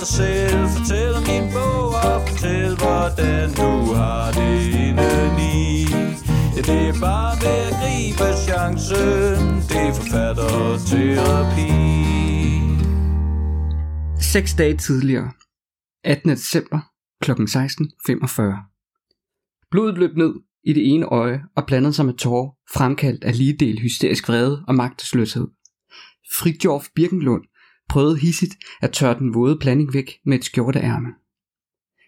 dig selv Fortæl om din bog og fortæl hvordan du har det indeni Ja, det er bare ved at gribe chancen Det er forfatterterapi Seks dage tidligere, 18. december kl. 16.45. Blodet løb ned i det ene øje og blandede sig med tårer, fremkaldt af ligedel hysterisk vrede og magtesløshed. Fridtjof Birkenlund prøvede hissigt at tørre den våde blanding væk med et skjorteærme.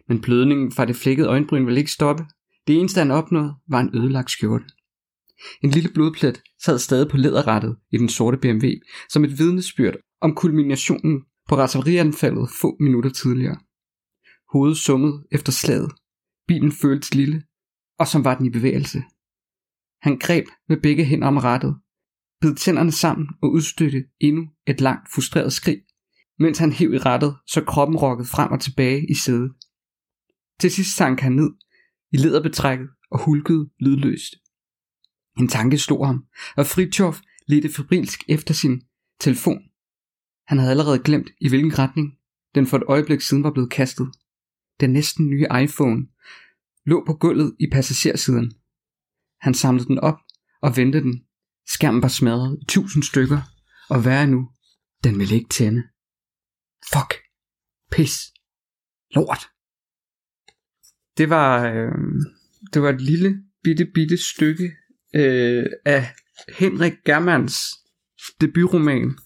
Men blødningen fra det flækkede øjenbryn ville ikke stoppe. Det eneste han opnåede var en ødelagt skjorte. En lille blodplet sad stadig på læderrettet i den sorte BMW, som et vidnesbyrd om kulminationen på raserianfaldet få minutter tidligere. Hovedet summede efter slaget. Bilen føltes lille, og som var den i bevægelse. Han greb med begge hænder om rattet, bed tænderne sammen og udstødte endnu et langt frustreret skrig, mens han hæv i rattet, så kroppen rokkede frem og tilbage i sædet. Til sidst sank han ned i lederbetrækket og hulkede lydløst. En tanke slog ham, og Fritjof ledte febrilsk efter sin telefon. Han havde allerede glemt, i hvilken retning den for et øjeblik siden var blevet kastet. Den næsten nye iPhone lå på gulvet i passagersiden. Han samlede den op og vendte den. Skærmen var smadret i tusind stykker, og hvad er nu? Den ville ikke tænde. Fuck. Pis. Lort. Det var, øh, det var et lille bitte bitte stykke øh, af Henrik Germans debutroman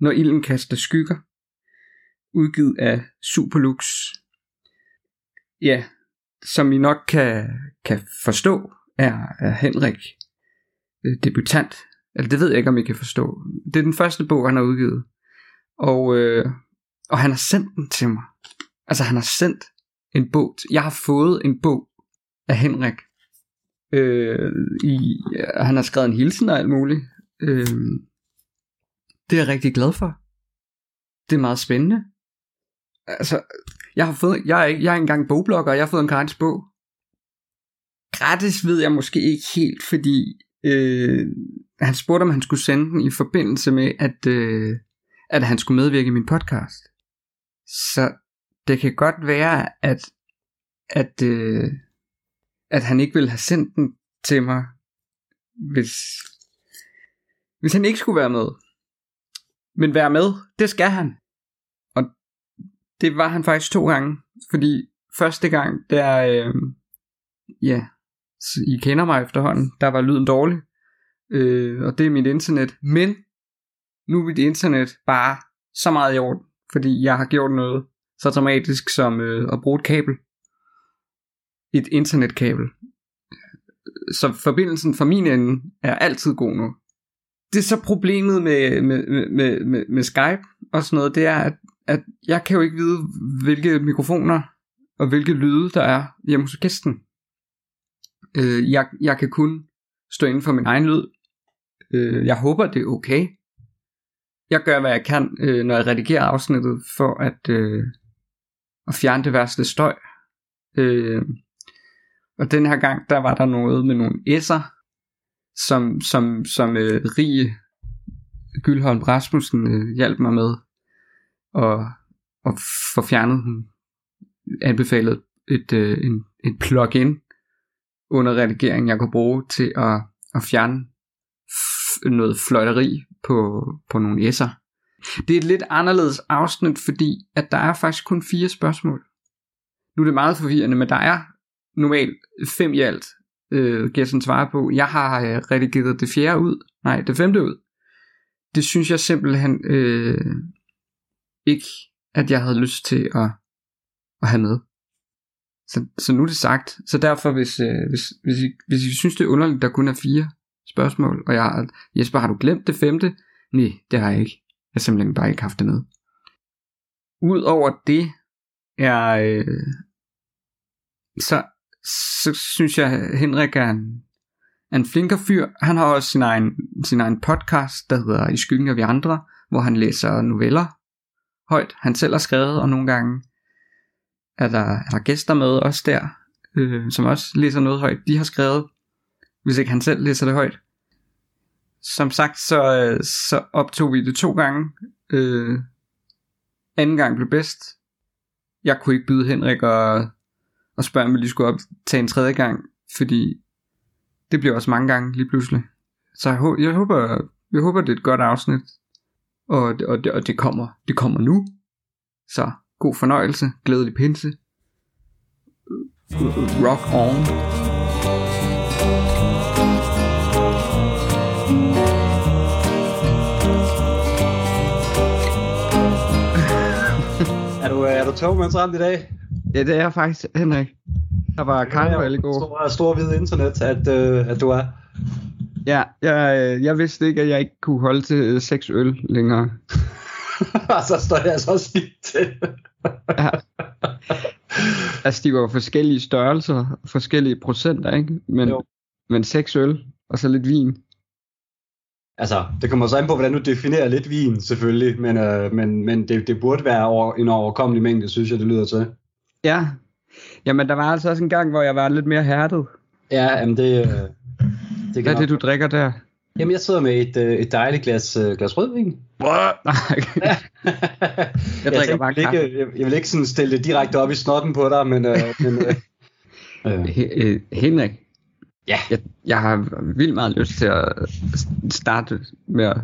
Når ilden kaster skygger, udgivet af Superlux. Ja, som I nok kan, kan forstå, er, er Henrik øh, debutant. Eller det ved jeg ikke, om I kan forstå. Det er den første bog, han har udgivet. Og, øh, og han har sendt den til mig. Altså, han har sendt en bog. Jeg har fået en bog af Henrik. Øh, i, ja, han har skrevet en hilsen og alt muligt. Øh, det er jeg rigtig glad for. Det er meget spændende. Altså, jeg har fået, jeg er, ikke, jeg er engang bogblogger, og jeg har fået en gratis bog. Gratis ved jeg måske ikke helt, fordi øh, han spurgte, om han skulle sende den i forbindelse med, at, øh, at han skulle medvirke i min podcast. Så det kan godt være, at, at, øh, at han ikke ville have sendt den til mig, hvis, hvis han ikke skulle være med. Men være med, det skal han. Og det var han faktisk to gange, fordi første gang, der, øh, ja, i kender mig efterhånden, der var lyden dårlig, øh, og det er mit internet. Men nu er mit internet bare så meget i orden, fordi jeg har gjort noget så dramatisk som øh, at bruge et kabel. Et internetkabel. Så forbindelsen fra min ende er altid god nu. Det er så problemet med, med, med, med, med Skype og sådan noget, det er, at, at jeg kan jo ikke vide, hvilke mikrofoner og hvilke lyde der er hjemme hos gæsten. Øh, jeg, jeg kan kun stå inden for min egen lyd. Øh, jeg håber, det er okay. Jeg gør, hvad jeg kan, øh, når jeg redigerer afsnittet, for at, øh, at fjerne det værste støj. Øh, og den her gang, der var der noget med nogle S'er, som, som, som øh, Rie Gyldholm Rasmussen øh, hjalp mig med og, og få fjernet hun anbefalet et, øh, en, et plugin under redigeringen, jeg kunne bruge til at, at fjerne f- noget fløjteri på, på nogle S'er. Det er et lidt anderledes afsnit, fordi at der er faktisk kun fire spørgsmål. Nu er det meget forvirrende, men der er normalt fem i alt, øh, gæsten svarer på. Jeg har øh, redigeret det fjerde ud, nej, det femte ud. Det synes jeg simpelthen øh, ikke, at jeg havde lyst til at, at have med. Så, så nu er det sagt. Så derfor, hvis, øh, hvis, hvis, I, hvis I synes, det er underligt, der kun er fire spørgsmål, og jeg Jesper, har du glemt det femte? Nej, det har jeg ikke. Jeg har simpelthen bare ikke haft det med. Udover det er øh, så, så synes jeg Henrik er en, er en flinker fyr. Han har også sin egen, sin egen podcast, der hedder I skyggen af vi andre, hvor han læser noveller højt. Han selv har skrevet, og nogle gange er der, er der gæster med også der, øh, som også læser noget højt. De har skrevet, hvis ikke han selv læser det højt. Som sagt, så, øh, så optog vi det to gange. Øh, anden gang blev bedst. jeg kunne ikke byde Henrik og, og spørge, om vi lige skulle op tage en tredje gang, fordi det bliver også mange gange lige pludselig. Så jeg, jeg håber, jeg håber, det er et godt afsnit, og, og, det, og det, kommer, det kommer nu. Så god fornøjelse, glædelig pinse. Rock on. Er du, er du togmandsramt i dag? Ja, det er jeg faktisk, Henrik. Der var karneval i går. Stor, stor hvid internet, at, øh, at du er. Ja, jeg, øh, jeg vidste ikke, at jeg ikke kunne holde til øh, seks øl længere. Så står jeg så skidt til. Ja. Altså, de var jo forskellige størrelser, forskellige procenter, ikke? Men, Jo. men seks øl, og så lidt vin. Altså, det kommer så an på, hvordan du definerer lidt vin, selvfølgelig. Men, øh, men, men det, det burde være over, en overkommelig mængde, synes jeg, det lyder til. Ja. Jamen, der var altså også en gang, hvor jeg var lidt mere hærdet. Ja, jamen det... Øh, det Hvad er det, du drikker der? Jamen, jeg sidder med et, øh, et dejligt glas, øh, glas rødvin. Nej, jeg drikker tænkte, bare jeg, vil kaffe. ikke, jeg, jeg vil ikke sådan stille det direkte op i snotten på dig, men... Øh, men øh, øh, øh, Henrik, ja, jeg, jeg har vildt meget lyst til at starte med at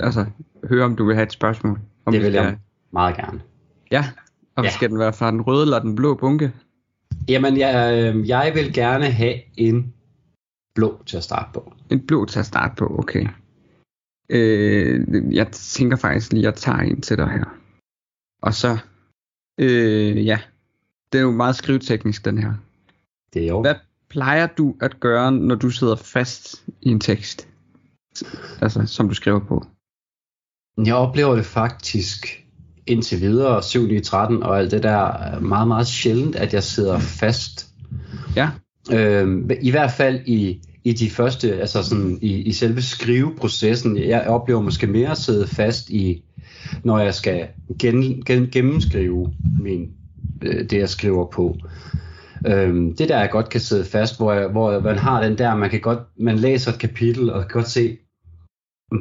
altså, høre, om du vil have et spørgsmål. Om det vi vil skal- jeg meget gerne. Ja, og Ja. ja. skal den være fra den røde eller den blå bunke? Jamen, jeg, øh, jeg vil gerne have en blå til at starte på. En blå til at starte på, okay. Øh, jeg tænker faktisk lige, at jeg tager en til dig her. Og så, øh, ja, det er jo meget skriveteknisk, den her. Det er jo. Hvad plejer du at gøre, når du sidder fast i en tekst? Altså, som du skriver på. Jeg oplever det faktisk indtil videre, 7 9, 13 og alt det der, meget, meget sjældent, at jeg sidder fast. Ja, Øhm, I hvert fald i, i de første, altså sådan i, i selve skriveprocessen. Jeg oplever måske mere at sidde fast i, når jeg skal gen, gen, gennemskrive min, øh, det, jeg skriver på. Øhm, det der, jeg godt kan sidde fast, hvor, jeg, hvor man har den der, man kan godt, man læser et kapitel og kan godt se,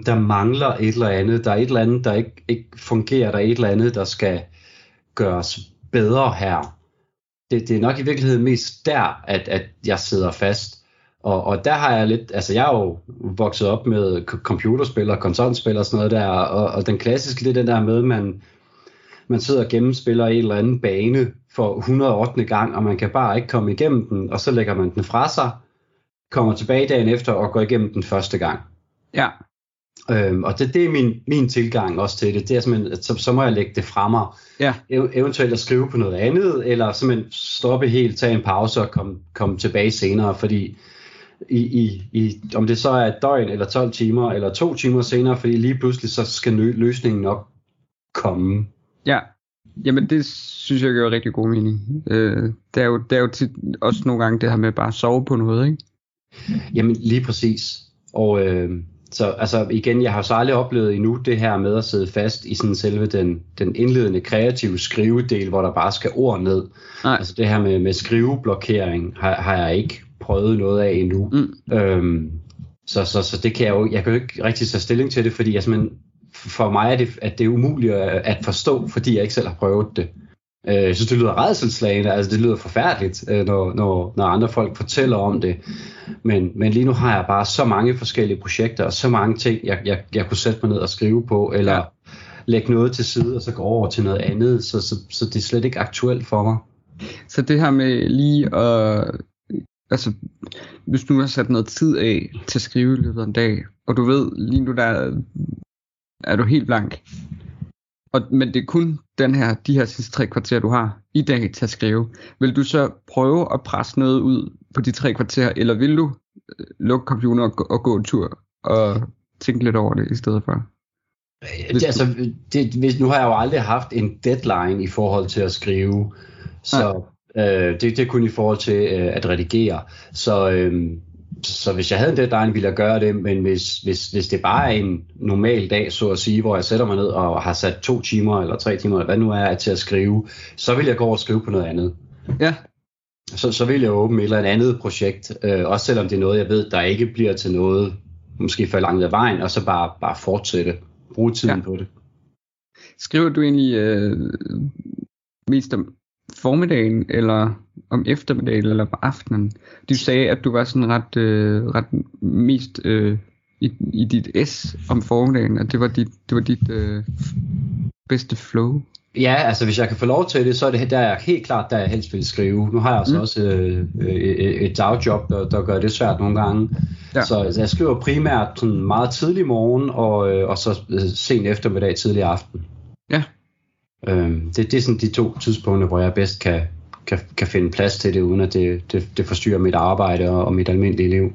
der mangler et eller andet, der er et eller andet, der ikke, ikke fungerer, der er et eller andet, der skal gøres bedre her. Det, det er nok i virkeligheden mest der, at, at jeg sidder fast. Og, og der har jeg lidt, altså jeg er jo vokset op med computerspil og konsolspil og sådan noget der, og, og den klassiske, det er den der med, man, man sidder og gennemspiller en eller anden bane for 108. gang, og man kan bare ikke komme igennem den, og så lægger man den fra sig, kommer tilbage dagen efter og går igennem den første gang. ja, Øhm, og det, det er min, min tilgang også til det. Det er simpelthen, at så, så må jeg lægge det fra mig. ja, Ev- eventuelt at skrive på noget andet, eller simpelthen stoppe helt, tage en pause og komme kom tilbage senere, fordi i, i, i, om det så er et døgn, eller 12 timer, eller to timer senere, fordi lige pludselig så skal nø- løsningen nok komme. ja. Jamen, det synes jeg gør rigtig god mening. Øh, det, er jo, det er jo tit, også nogle gange det her med bare at sove på noget, ikke? Jamen lige præcis. Og øh, så altså igen, jeg har så aldrig oplevet endnu det her med at sidde fast i sådan selve den, den indledende kreative skrivedel, hvor der bare skal ord ned. Nej. Altså det her med, med skriveblokering har, har jeg ikke prøvet noget af endnu. Mm. Øhm, så, så, så det kan jeg jo, jeg kan jo ikke rigtig tage stilling til det, fordi jeg simpelthen, for mig er det, at det er umuligt at, forstå, fordi jeg ikke selv har prøvet det. Øh, Jeg synes, det lyder redselslagende, altså det lyder forfærdeligt, øh, når, når, når andre folk fortæller om det. Men, men lige nu har jeg bare så mange forskellige projekter, og så mange ting, jeg, jeg, jeg kunne sætte mig ned og skrive på, eller ja. lægge noget til side, og så gå over til noget andet, så, så, så det er slet ikke aktuelt for mig. Så det her med lige at... Altså, hvis du har sat noget tid af til at skrive i løbet af en dag, og du ved, lige nu der er, du helt blank. Og, men det er kun den her, de her sidste tre kvarter, du har i dag til at skrive. Vil du så prøve at presse noget ud på de tre kvarter, eller vil du øh, lukke computeren og, gå- og gå en tur og tænke lidt over det i stedet for? Det, altså, det, hvis, nu har jeg jo aldrig haft en deadline i forhold til at skrive, så øh, det, det kun i forhold til øh, at redigere. Så, øh, så hvis jeg havde en deadline, ville jeg gøre det, men hvis, hvis, hvis det bare er en normal dag, så at sige, hvor jeg sætter mig ned og har sat to timer eller tre timer, eller hvad nu er til at skrive, så vil jeg gå over og skrive på noget andet. Ja, Så, så vil jeg åbne et eller andet projekt, øh, også selvom det er noget, jeg ved, der ikke bliver til noget, måske for langt af vejen, og så bare, bare fortsætte, bruge tiden ja. på det. skriver du egentlig øh, mest om formiddagen, eller om eftermiddagen, eller om aftenen? Du sagde, at du var sådan ret, øh, ret mest øh, i, i dit S om formiddagen, at det var dit, det var dit øh, bedste flow. Ja, altså hvis jeg kan få lov til det, så er det der er helt klart, der jeg helst vil skrive. Nu har jeg altså mm. også øh, et, et dagjob, der, der gør det svært nogle gange. Ja. Så altså, jeg skriver primært sådan meget tidlig morgen, og, øh, og så øh, sen eftermiddag, tidlig aften. Øhm, det, det er sådan de to tidspunkter, hvor jeg bedst kan, kan, kan finde plads til det, uden at det, det, det forstyrrer mit arbejde og, og mit almindelige liv.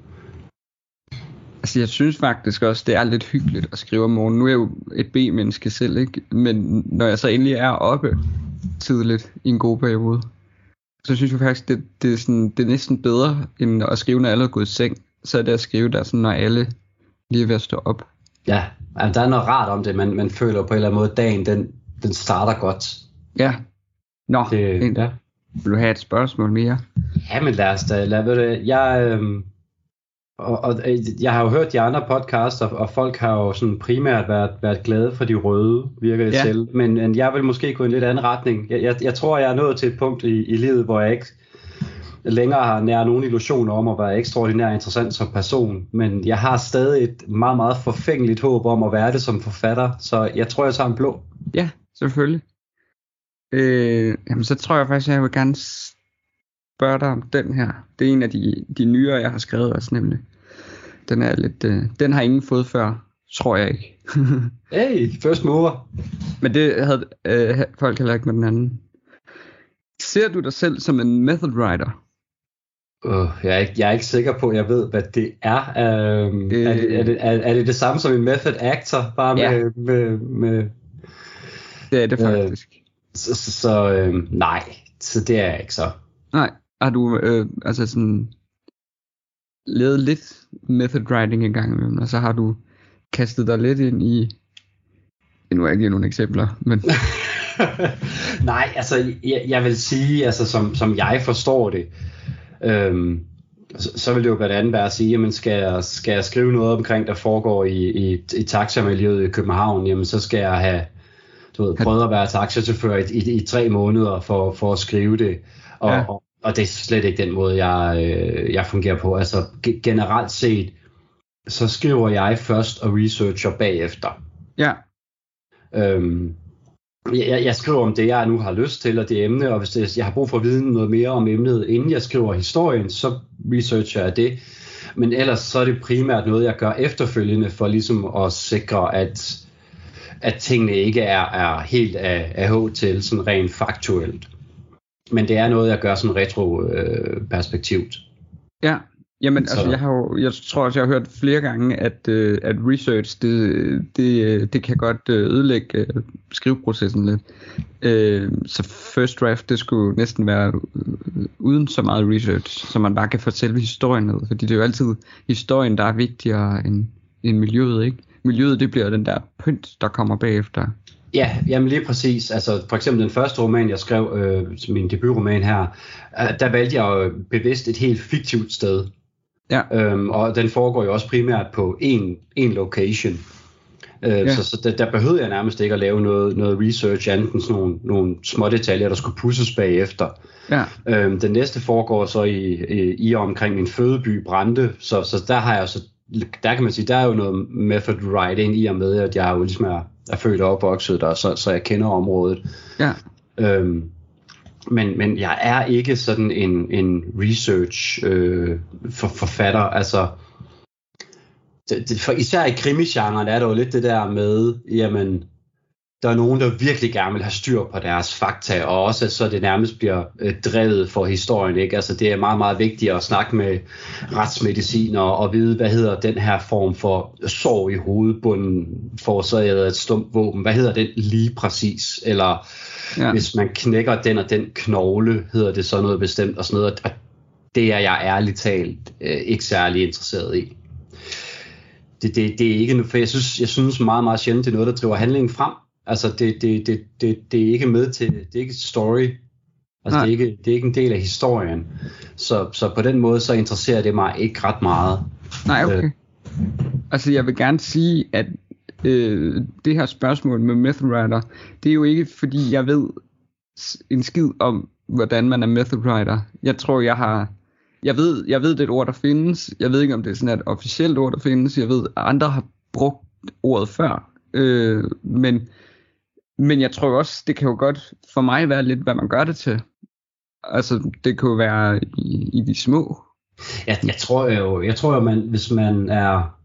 Altså, jeg synes faktisk også, det er lidt hyggeligt at skrive om morgenen. Nu er jeg jo et B-menneske selv, ikke? Men når jeg så endelig er oppe tidligt i en god periode, så synes jeg faktisk, det, det, er, sådan, det er næsten bedre, end at skrive, når alle er gået i seng. Så er det at skrive der, sådan, når alle lige er ved at stå op. Ja, altså, der er noget rart om det. Man, man føler på en eller anden måde, dagen den, den starter godt. Ja. Nå, det, ja. vil du have et spørgsmål mere? Ja, men lad os da. Lad, det. Jeg, øhm, og, og øh, jeg har jo hørt de andre podcasts, og, og folk har jo sådan primært været, været glade for de røde, virker det ja. selv. Men, men jeg vil måske gå i en lidt anden retning. Jeg, jeg, jeg tror, jeg er nået til et punkt i, i livet, hvor jeg ikke længere har nær nogen illusioner om at være ekstraordinært interessant som person, men jeg har stadig et meget, meget forfængeligt håb om at være det som forfatter, så jeg tror, jeg tager en blå. Ja, selvfølgelig. Øh, jamen, så tror jeg faktisk, at jeg vil gerne spørge dig om den her. Det er en af de, de nyere, jeg har skrevet også nemlig. Den er lidt, øh, den har ingen fået før, tror jeg ikke. hey, first mover. Men det havde øh, folk heller ikke med den anden. Ser du dig selv som en method writer? Uh, jeg, er ikke, jeg er ikke sikker på, at jeg ved, hvad det er. Um, øh, er, det, er, det, er, er det det samme som en method actor, bare med... Ja. med, med det er det faktisk. Øh, så så, så øh, nej, så det er jeg ikke så. Nej, har du øh, altså sådan lavet lidt method writing en gang imellem, og så har du kastet dig lidt ind i, nu er jeg ikke nogle eksempler, men... Nej, altså jeg, jeg vil sige, altså som, som jeg forstår det, øhm, så, så vil det jo blandt andet være at sige, jamen skal jeg, skal jeg skrive noget omkring, der foregår i, i, i taxamiljøet i København, jamen så skal jeg have du ved, prøvet at være taxachauffør i, i, i tre måneder for, for at skrive det. Og, ja. og, og det er slet ikke den måde, jeg, øh, jeg fungerer på. Altså generelt set, så skriver jeg først og researcher bagefter. Ja. Øhm, jeg, jeg skriver om det, jeg nu har lyst til, og det emne, og hvis det, jeg har brug for at vide noget mere om emnet, inden jeg skriver historien, så researcher jeg det. Men ellers så er det primært noget, jeg gør efterfølgende, for ligesom at sikre, at, at tingene ikke er, er helt af, af H til, sådan rent faktuelt men det er noget, jeg gør sådan retro-perspektivt. Øh, ja, jamen så. altså jeg har jo, jeg tror også, jeg har hørt flere gange, at, øh, at research, det, det, det kan godt øh, ødelægge øh, skriveprocessen lidt. Øh, så first draft, det skulle næsten være øh, uden så meget research, så man bare kan fortælle historien ned, fordi det er jo altid historien, der er vigtigere end, end miljøet, ikke? Miljøet, det bliver den der pynt, der kommer bagefter. Ja, jamen lige præcis. Altså for eksempel den første roman, jeg skrev, øh, min debutroman her, øh, der valgte jeg jo bevidst et helt fiktivt sted. Ja. Øhm, og den foregår jo også primært på en, en location. Øh, ja. Så, så der, der behøvede jeg nærmest ikke at lave noget, noget research, andet end sådan nogle, nogle små detaljer, der skulle pusses bagefter. Ja. Øhm, den næste foregår så i, i, i omkring min fødeby Brande, så, så der har jeg så der kan man sige, der er jo noget method writing i og med, at jeg jo ligesom er, er født og opvokset der, så, så jeg kender området. Ja. Øhm, men, men jeg er ikke sådan en, en research øh, for, forfatter. Altså, det, det, for især i krimisgenren er der jo lidt det der med, jamen, der er nogen, der virkelig gerne vil have styr på deres fakta, og også så det nærmest bliver øh, drevet for historien. Ikke? Altså, det er meget, meget vigtigt at snakke med retsmediciner og vide, hvad hedder den her form for sorg i hovedbunden, for så er et stumt våben. Hvad hedder den lige præcis? Eller ja. hvis man knækker den og den knogle, hedder det så noget bestemt og sådan noget. Og det er jeg ærligt talt øh, ikke særlig interesseret i. Det, det, det er ikke, for jeg synes, jeg synes meget, meget sjældent, det er noget, der driver handlingen frem Altså, det, det, det, det, det er ikke med til, det er ikke story. Altså, det er, ikke, det er ikke en del af historien. Så, så på den måde, så interesserer det mig ikke ret meget. Nej, okay. Øh. Altså, jeg vil gerne sige, at øh, det her spørgsmål med Myth Writer, det er jo ikke fordi, jeg ved en skid om, hvordan man er method writer. Jeg tror, jeg har... Jeg ved, jeg ved, det er et ord, der findes. Jeg ved ikke, om det er sådan et officielt ord, der findes. Jeg ved, at andre har brugt ordet før. Øh, men, men jeg tror også, det kan jo godt for mig være lidt, hvad man gør det til. Altså, det kan jo være i, i de små. Jeg, jeg tror jo, jeg tror jo, man, hvis man er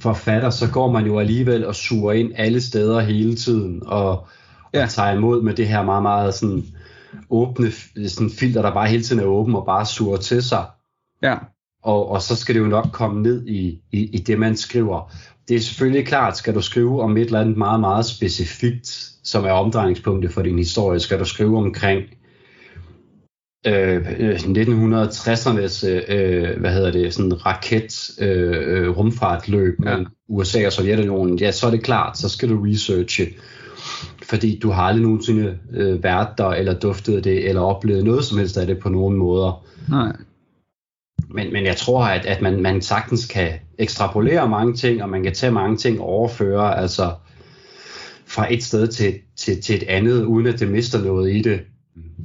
forfatter, så går man jo alligevel og suger ind alle steder hele tiden, og, Ja. og tager imod med det her meget, meget sådan åbne sådan filter, der bare hele tiden er åben og bare suger til sig. Ja, Og, og så skal det jo nok komme ned i, i, i det, man skriver. Det er selvfølgelig klart, skal du skrive om et eller andet meget, meget specifikt, som er omdrejningspunktet for din historie, skal du skrive omkring øh, øh, 1960'ernes øh, hvad hedder det, sådan raket øh, øh, rumfartløb Ja. mellem USA og Sovjetunionen, ja, så er det klart, så skal du researche, fordi du har aldrig nogensinde øh, været der, eller duftet det, eller oplevet noget som helst af det på nogen måder. nej. Men, men jeg tror, at, at man, man sagtens kan ekstrapolere mange ting, og man kan tage mange ting og overføre altså fra et sted til, til, til et andet, uden at det mister noget i det.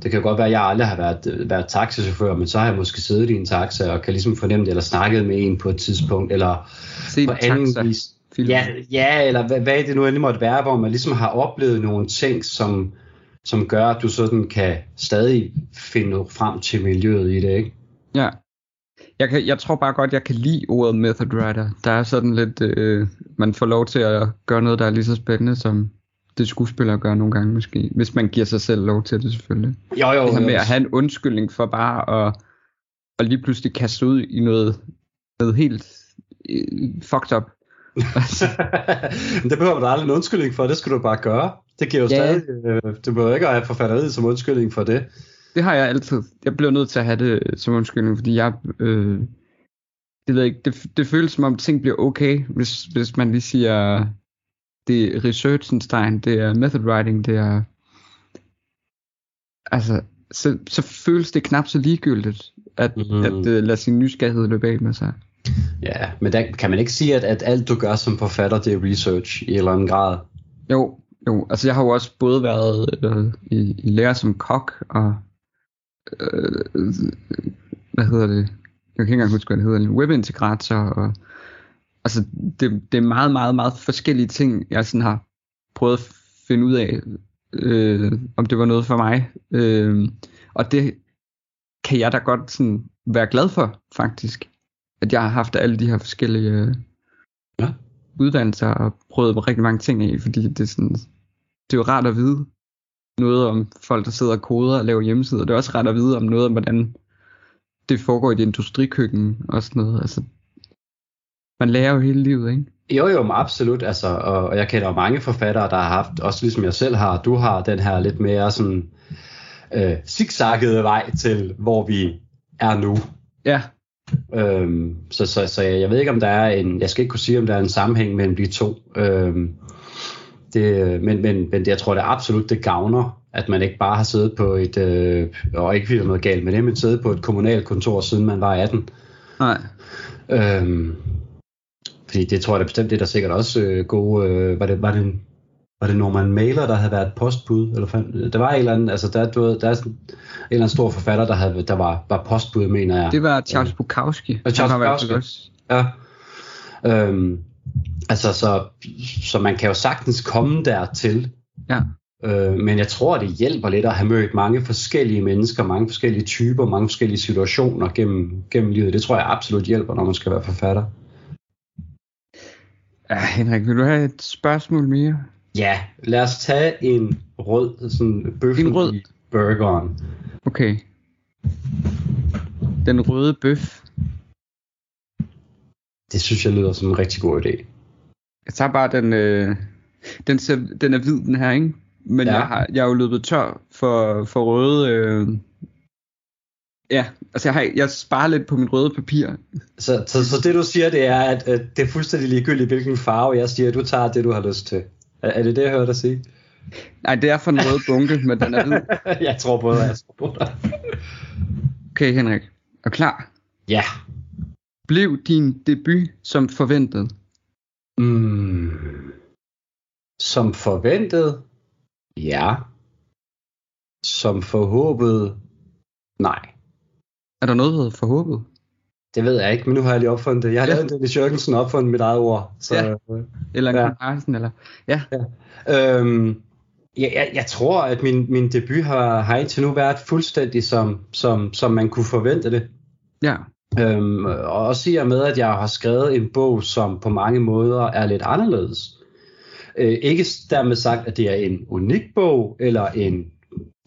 Det kan godt være, at jeg aldrig har været, været taxichauffør, men så har jeg måske siddet i en taxa og kan ligesom fornemme det, eller snakket med en på et tidspunkt, eller Se på anden taxa. vis. Ja, ja, eller hvad, hvad det nu endelig måtte være, hvor man ligesom har oplevet nogle ting, som, som gør, at du sådan kan stadig finde frem til miljøet i det, ikke? Ja. Jeg, kan, jeg tror bare godt, jeg kan lide ordet method writer. Der er sådan lidt, øh, man får lov til at gøre noget, der er lige så spændende, som det skuespillere gør nogle gange måske. Hvis man giver sig selv lov til det selvfølgelig. Jo, jo, Det her med at have en undskyldning for bare at, at lige pludselig kaste ud i noget, noget helt øh, fucked up. Det behøver du aldrig en undskyldning for, det skal du bare gøre. Det giver jo Ja. stadig, øh, du behøver ikke at have forfatteriet som undskyldning for det. Det har jeg altid. Jeg bliver nødt til at have det som undskyldning, fordi jeg... Øh, det, ved jeg ikke, det, det føles som om ting bliver okay, hvis, hvis man lige siger, det er researchenstein, det er method writing, det er... Altså, så, så føles det knap så ligegyldigt, at, mm. at uh, lade sin nysgerrighed løbe af med sig. Ja, men der kan man ikke sige, at, at alt du gør som forfatter, det er research i en eller anden grad. Jo, jo, altså jeg har jo også både været øh, i, i lære som kok, og øh, hvad hedder det, jeg kan ikke engang huske, hvad det hedder, webintegrator, og altså det, det er meget, meget, meget forskellige ting, jeg sådan har prøvet at finde ud af, øh, om det var noget for mig, øh, og det kan jeg da godt sådan være glad for, faktisk, at jeg har haft alle de her forskellige øh, Ja. uddannelser og prøvet rigtig mange ting af, fordi det er sådan, det er jo rart at vide noget om folk, der sidder og koder og laver hjemmesider. Det er også rart at vide om noget om, hvordan det foregår i det industrikøkken og sådan noget. Altså, man lærer jo hele livet, ikke? Jo, jo, men absolut. Altså, og, og jeg kender jo mange forfattere, der har haft, også ligesom jeg selv har, du har den her lidt mere sådan øh, zigzaggede vej til, hvor vi er nu. Ja, Øhm, så, så, så jeg ved ikke, om der er en, jeg skal ikke kunne sige, om der er en sammenhæng mellem de to. Øhm, det, men, men, men det, jeg tror det absolut, det gavner, at man ikke bare har siddet på et, øh, og ikke fordi der er noget galt med det, men siddet på et kommunalt kontor, siden man var 18. nej. Øhm, fordi det tror jeg da bestemt, det er der sikkert også øh, gode, øh, var det, var det en, var det Norman Mailer, der havde været postbud? Eller fand, der var en eller anden, altså der, du ved, der er sådan, en eller anden stor forfatter, der, havde, der var, var postbud, mener jeg. Det var Charles Bukowski. Og Charles Bukowski. Ja. Øhm, altså, så, så man kan jo sagtens komme dertil. Ja. Øh, men jeg tror, det hjælper lidt at have mødt mange forskellige mennesker, mange forskellige typer, mange forskellige situationer gennem, gennem livet. Det tror jeg absolut hjælper, når man skal være forfatter. Ja, Henrik, vil du have et spørgsmål mere? Ja, lad os tage en rød, sådan bøffen En rød? i burgeren. Okay. Den røde bøf. Det synes jeg lyder som en rigtig god idé. Jeg tager bare den... Øh, den, ser, den er hvid, den her, ikke? Men Ja. jeg, har, jeg er jo løbet tør for, for røde... Øh, ja, altså jeg, har, jeg sparer lidt på mit røde papir. Så, så, så det du siger, det er, at, at det er fuldstændig ligegyldigt, hvilken farve jeg siger. Du tager det, du har lyst til. Er, er det det, jeg hørte dig sige? Nej, det er for den røde bunke, men den er hvid. jeg tror på dig, jeg tror på dig. Okay, Henrik. Er klar? Ja. Blev din debut som forventet? Mm. Som forventet? Ja. som forhåbet, nej. Er der noget, der hedder forhåbet? Det ved jeg ikke, men nu har jeg lige opfundet det. Jeg har Ja. ja. lavet Dennis Jørgensen opfundet mit eget ord. Så, Ja. Eller Ja. ja. Carlsen, eller... Ja, Øhm, jeg, jeg, jeg tror, at min, min debut har, har indtil nu været fuldstændig som, som, som man kunne forvente det. ja. Øhm, og også i og med, at jeg har skrevet en bog, som på mange måder er lidt anderledes. Øh, ikke dermed sagt, at det er en unik bog, eller en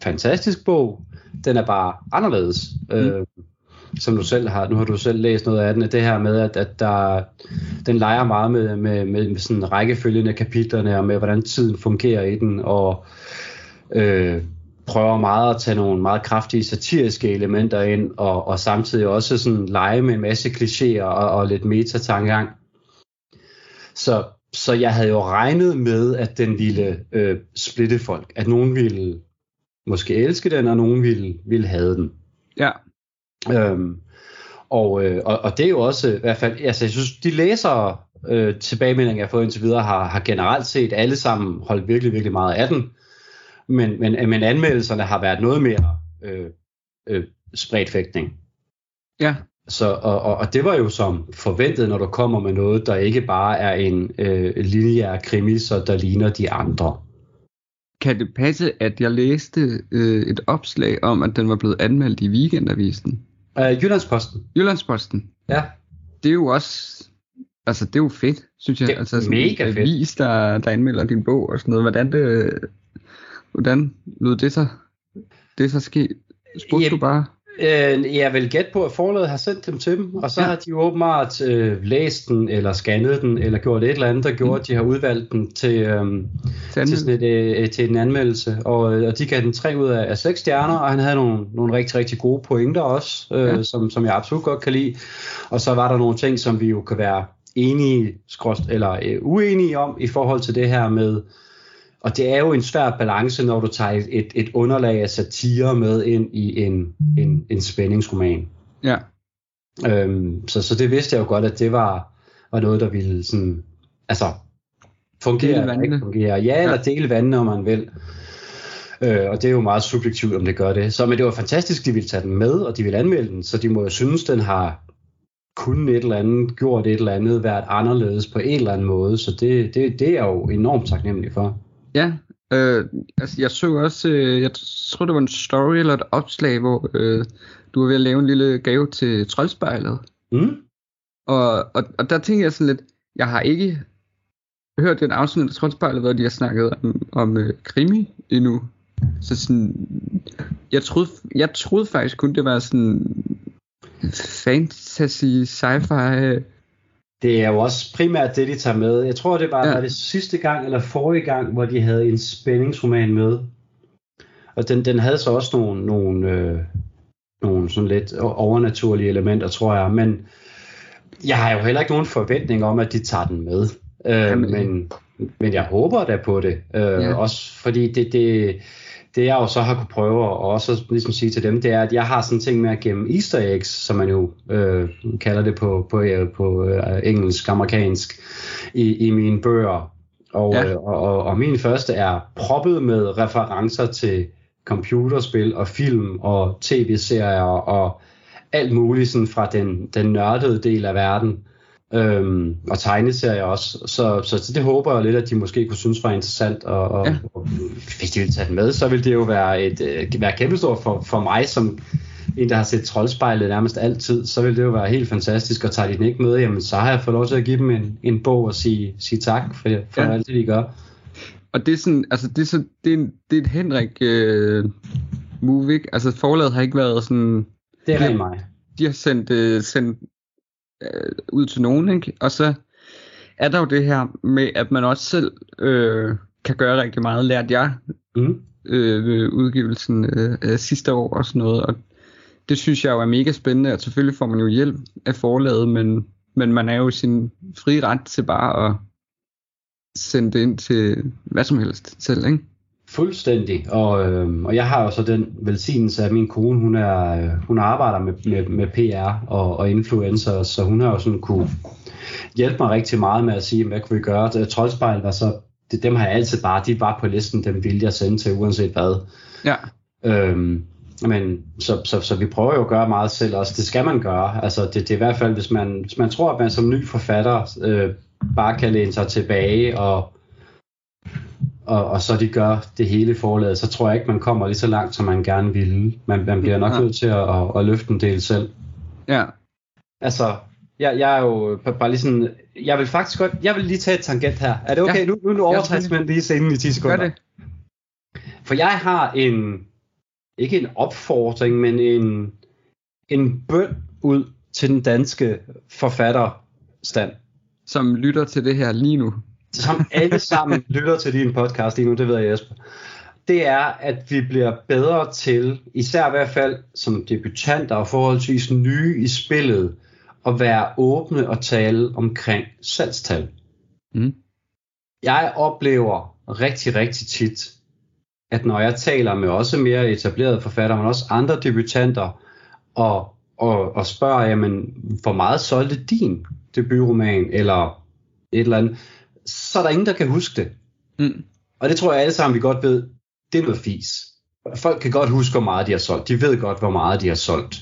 fantastisk bog. Den er bare anderledes. Mm. Øh, som du selv har, nu har du selv læst noget af den, det her med, at, at der, den leger meget med, med, med, med sådan rækkefølgende kapitlerne, og med hvordan tiden fungerer i den, og øh, prøver meget at tage nogle meget kraftige satiriske elementer ind, og, og samtidig også sådan lege med en masse klichéer og, og lidt metatankegang. Så, så jeg havde jo regnet med, at den ville øh, splitte folk. At nogen ville måske elske den, og nogen ville, ville have den. Ja. Øhm, og, øh, og, og det er jo også i hvert fald, altså jeg synes, de læsere øh, tilbagemeldinger, jeg har fået indtil videre, har, har generelt set alle sammen holdt virkelig, virkelig meget af den. Men, men, men anmeldelserne har været noget mere øh, øh, spredt fægtning. Ja. Så, og, og, og det var jo som forventet, når du kommer med noget, der ikke bare er en øh, lineær krimi, så der ligner de andre. Kan det passe, at jeg læste øh, et opslag om, at den var blevet anmeldt i Weekendavisen? Øh, Jyllandsposten. Jyllandsposten. Ja. Det er jo også... Altså, det er jo fedt, synes jeg. Det er altså, mega en fedt. avis, der, der anmelder din bog og sådan noget. Hvordan, det, hvordan lød det så? Det så ske? Spurgte du bare? Øh, jeg vil gætte på, at forlaget har sendt dem til dem, og så Ja. har de jo åbenbart øh, læst den, eller scannet den, eller gjort et eller andet, der gjorde, at de har udvalgt den til, øhm, Til til, sådan et, øh, til en anmeldelse. Og, øh, og de gav den tre ud af, af seks stjerner, og han havde nogle, nogle rigtig, rigtig gode pointer også, øh, Ja. ja. som, som jeg absolut godt kan lide. Og så var der nogle ting, som vi jo kan være enige skråst, eller øh, uenige om i forhold til det her med, og det er jo en svær balance, når du tager et, et, underlag af satire med ind i en, en, en spændingsroman. Ja. Øhm, så, så det vidste jeg jo godt, at det var, var noget, der ville sådan, altså, fungere eller ikke fungere. Ja, eller dele vandene, om man vil. Øh, og det er jo meget subjektivt, om det gør det. Så men det var fantastisk, de ville tage den med, og de ville anmelde den, så de må jo synes, den har kun et eller andet, gjort et eller andet, været anderledes på en eller anden måde. Så det, det, det er jeg jo enormt taknemmelig for. Ja, øh, altså jeg så også, øh, jeg tror det var en story eller et opslag, hvor øh, du var ved at lave en lille gave til Troldspejlet. Mm? Og, og, og der tænker jeg sådan lidt, jeg har ikke hørt den afsnit af Troldspejlet, hvor de har snakket om, om øh, krimi endnu. Så sådan, jeg troede, jeg troede faktisk kun, det var sådan fantasy, sci-fi. Det er jo også primært det, de tager med. Jeg tror, det var, Ja. var det sidste gang eller forrige gang, hvor de havde en spændingsroman med. Og den, den havde så også nogle, nogle, øh, nogle sådan lidt overnaturlige elementer, tror jeg. Men jeg har jo heller ikke nogen forventning om, at de tager den med. Øh, Jamen. men, men jeg håber da på det. Øh, ja. Også fordi det, det, det jeg jo så har kunne prøve og også ligesom sige til dem, det er, at jeg har sådan en ting med at gemme easter eggs, som man jo øh, kalder det på, på, øh, på øh, engelsk, amerikansk, i, i mine bøger. Og, ja. øh, og, og, og min første er proppet med referencer til computerspil og film og tv-serier og alt muligt sådan fra den, den nørdede del af verden. Øhm, og tegneserier også. Så, så det håber jeg lidt, at de måske kunne synes var interessant. Og, og, Ja. og hvis de ville tage den med, så ville det jo være, et, øh, være kæmpestort for, for mig, som en, der har set troldspejlet nærmest altid. Så ville det jo være helt fantastisk. Og tager de den ikke med, jamen så har jeg fået lov til at give dem en, en bog og sige, sige tak for, for Ja. alt det, de gør. Og det er sådan, altså det er, så, det er, en- det er et Henrik øh, move, ikke? Altså forlaget har ikke været sådan, Det er rent mig. de har sendt, øh, sendt øh, ud til nogen, ikke? Og så er der jo det her med, at man også selv øh, kan gøre rigtig meget, lærte jeg Mm. øh, ved udgivelsen øh, sidste år og sådan noget, og det synes jeg jo er mega spændende, at selvfølgelig får man jo hjælp af forlaget, men, men man er jo sin frie ret til bare at sende det ind til hvad som helst selv, ikke? Fuldstændig, og, øh, og jeg har jo så den velsignelse af min kone, hun, er, øh, hun arbejder med, med, med PR og, og influencer, så hun har jo sådan kunne hjælpe mig rigtig meget med at sige, hvad kunne vi gøre. Troldspejl var så, det, dem har jeg altid bare, de var på listen, dem ville jeg sende til uanset hvad. Ja. Øhm, men så, så, så vi prøver jo at gøre meget selv også. Det skal man gøre. Altså det, det er i hvert fald, hvis man, hvis man tror, at man som ny forfatter øh, bare kan læne sig tilbage og, og, og så de gør det hele forladet, så tror jeg ikke, man kommer lige så langt, som man gerne ville. Man, man bliver nok Ja. nødt til at, at, at løfte en del selv. Ja. Altså, jeg, jeg er jo bare lige sådan, jeg vil faktisk godt, jeg vil lige tage et tangent her. Er det okay? Ja. Nu, nu, nu overtager jeg lige scenen i 10 Gør sekunder. det. For jeg har en, ikke en opfordring, men en, en bøn ud til den danske forfatterstand. Som lytter til det her lige nu. Som alle sammen lytter til din podcast lige nu, det ved jeg Jesper. Det er, at vi bliver bedre til, især i hvert fald som debutanter og forholdsvis nye i spillet, at være åbne og tale omkring salgstal. Mm. Jeg oplever rigtig, rigtig tit, at når jeg taler med også mere etablerede forfattere, men også andre debutanter, og, og, og spørger, jamen, hvor meget solgte din debutroman, eller et eller andet, så er der ingen, der kan huske det. Mm. Og det tror jeg alle sammen, vi godt ved, det er noget fis. Folk kan godt huske, hvor meget de har solgt. De ved godt, hvor meget de har solgt.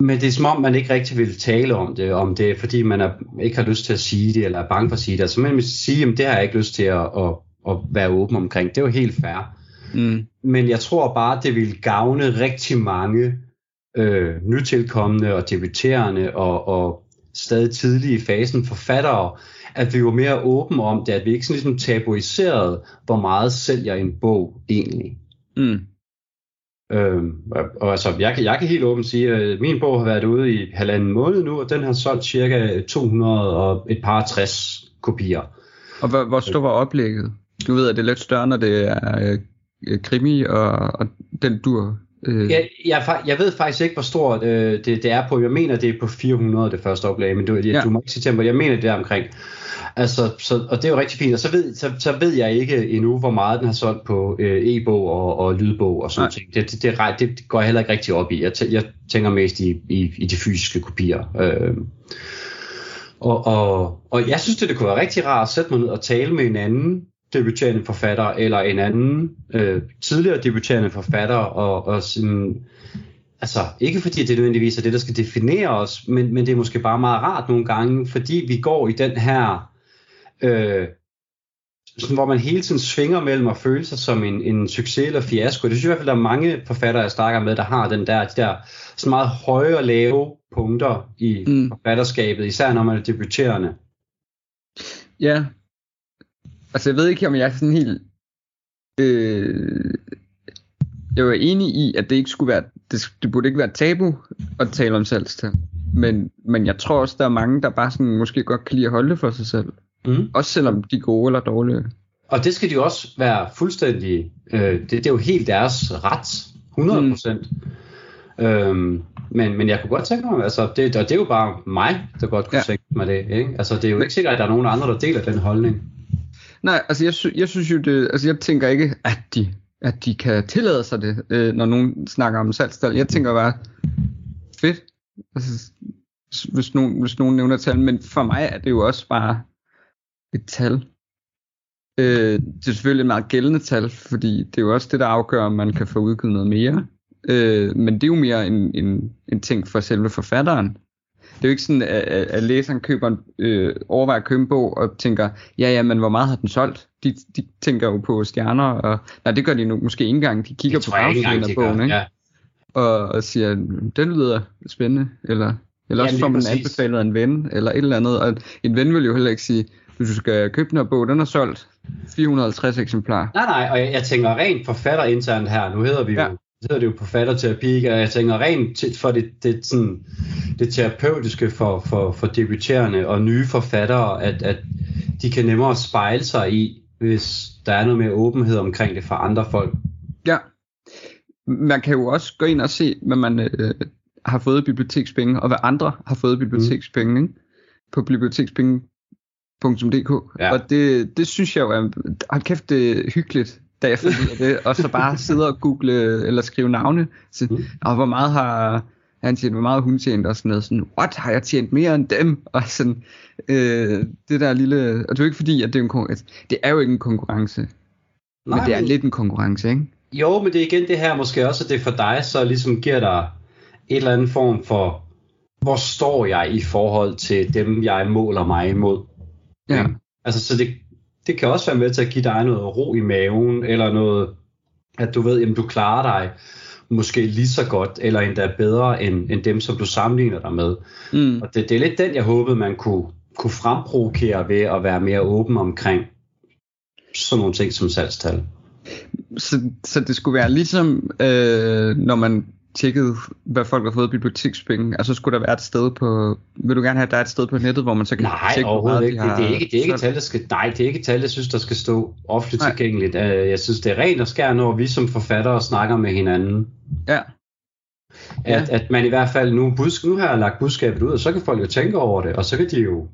Men det er som om, man ikke rigtig vil tale om det, om det er, fordi man er, ikke har lyst til at sige det, eller er bange for at sige det. Altså man vil sige, at det har jeg ikke lyst til at, at, at være åben omkring. Det er jo helt fair. Mm. Men jeg tror bare, det vil gavne rigtig mange øh, nytilkommende og debuterende og, og stadig tidlige i fasen forfattere, at vi var mere åbne om det, at vi ikke sådan ligesom tabuiserede, hvor meget sælger en bog egentlig. Mm. Øhm, og, og altså, jeg, kan, jeg kan helt åbent sige, at min bog har været ude i halvanden måned nu, og den har solgt cirka 200 og et par 60 kopier. Og hvor, hvor stor var oplægget? Du ved, at det er lidt større, når det er øh, krimi og, og den dur. Øh, Jeg, jeg, jeg ved faktisk ikke, hvor stort øh, det, det er på. Jeg mener, det er på 400 det første oplag, men du, Ja. du må ikke sige mig, jeg mener det er omkring. Altså, så, og det er jo rigtig fint. Og så ved, så, så ved jeg ikke endnu, hvor meget den har solgt på øh, e-bog og, og lydbog og sådan Nej. ting. Det, det, det, det, det går jeg heller ikke rigtig op i. Jeg, tæ- jeg tænker mest i, i, i de fysiske kopier. Øh, og, og, og jeg synes, det, det kunne være rigtig rart at sætte mig ned og tale med en anden debuterende forfatter, eller en anden øh, tidligere debuterende forfatter, og, og sådan, altså ikke fordi det nødvendigvis er det, der skal definere os, men, men det er måske bare meget rart nogle gange, fordi vi går i den her, øh, sådan, hvor man hele tiden svinger mellem at føle sig som en, en succes eller fiasko. Det synes jeg i hvert fald, der er mange forfattere, jeg snakker med, der har den der, de der sådan meget høje og lave punkter i Mm. forfatterskabet, især når man er debuterende. Ja. Altså, jeg ved ikke, om jeg er sådan helt... Øh, jeg var enig i, at det ikke skulle være... Det, det burde ikke være tabu at tale om salgstal. Men, men jeg tror også, der er mange, der bare sådan, måske godt kan lide at holde det for sig selv. Mm. Også selvom de er gode eller dårlige. Og det skal de jo også være fuldstændig, øh, det, det er jo helt deres ret, 100 procent. Mm. Øhm, men, men jeg kunne godt tænke mig, altså det, og det er jo bare mig, der godt kunne Ja. tænke mig det. Ikke? Altså det er jo ikke sikkert, at der er nogen andre, der deler den holdning. Nej, altså jeg, sy- jeg synes jo det, altså jeg tænker ikke, at de, at de kan tillade sig det, øh, når nogen snakker om salgstal. Jeg tænker bare, fedt, altså, hvis, nogen, hvis nogen nævner tal, men for mig er det jo også bare et tal. Øh, det er selvfølgelig et meget gældende tal, fordi det er jo også det, der afgør, om man kan få udgivet noget mere. Øh, men det er jo mere en, en, en ting for selve forfatteren. Det er jo ikke sådan, at, at læseren køber en, øh, overvejer at købe en bog og tænker, ja ja, men hvor meget har den solgt? De, de tænker jo på stjerner, og nej, det gør de nu måske ikke engang. De kigger på bagsiden af bogen, ikke? Ja. Og, og siger, den lyder spændende, eller, eller også Jamen, får man præcis. anbefalet af en ven, eller et eller andet. Og en ven vil jo heller ikke sige, hvis du skal købe den her bog, den er solgt 450 eksemplarer. Nej, nej, og jeg, jeg tænker rent forfatter internt her, nu hedder vi jo, Ja. ja. hedder det jo forfatterterapi, og jeg tænker rent for det, det, sådan, det terapeutiske for, for, for debuterende og nye forfattere, at, at de kan nemmere spejle sig i, hvis der er noget mere åbenhed omkring det fra andre folk. Ja. Man kan jo også gå ind og se, hvad man øh, har fået bibliotekspenge, og hvad andre har fået bibliotekspenge, ikke? på bibliotekspenge.dk. Ja. Og det, det synes jeg jo er, hold kæft, det er hyggeligt, da jeg fandt ud af det, og så bare sidde og google eller skrive navne. Så, Mm. og hvor meget har han tjent, hvor meget hun tjent, og sådan noget. Sådan, what, har jeg tjent mere end dem? Og sådan, øh, det der lille, og det er jo ikke fordi, at det er en konkurrence. Det er jo ikke en konkurrence. Men Nej, det er men- lidt en konkurrence, ikke? Jo, men det er igen det her måske også, at det for dig så ligesom giver dig et eller andet form for, hvor står jeg i forhold til dem, jeg måler mig imod. Ja. Altså, så det, det kan også være med til at give dig noget ro i maven, eller noget, at du ved, at du klarer dig måske lige så godt, eller endda bedre end, end dem, som du sammenligner dig med. Mm. Og det, det er lidt den, jeg håbede, man kunne, kunne fremprovokere ved at være mere åben omkring sådan nogle ting som salgstal. Så, så det skulle være ligesom, øh, når man tjekkede, hvad folk har fået bibliotekspenge, altså skulle der være et sted på, vil du gerne have, at der er et sted på nettet, hvor man så kan Nej, tjekke, hvor meget ikke. de Det, det, er har ikke, det er ikke tal, der skal, nej, det er ikke tal, jeg synes, der skal stå offentligt Nej. tilgængeligt. Øh, Jeg synes, det er rent og skær, når vi som forfattere snakker med hinanden. Ja, At, at man i hvert fald nu, budsk, nu har jeg lagt budskabet ud, og så kan folk jo tænke over det, og så kan de jo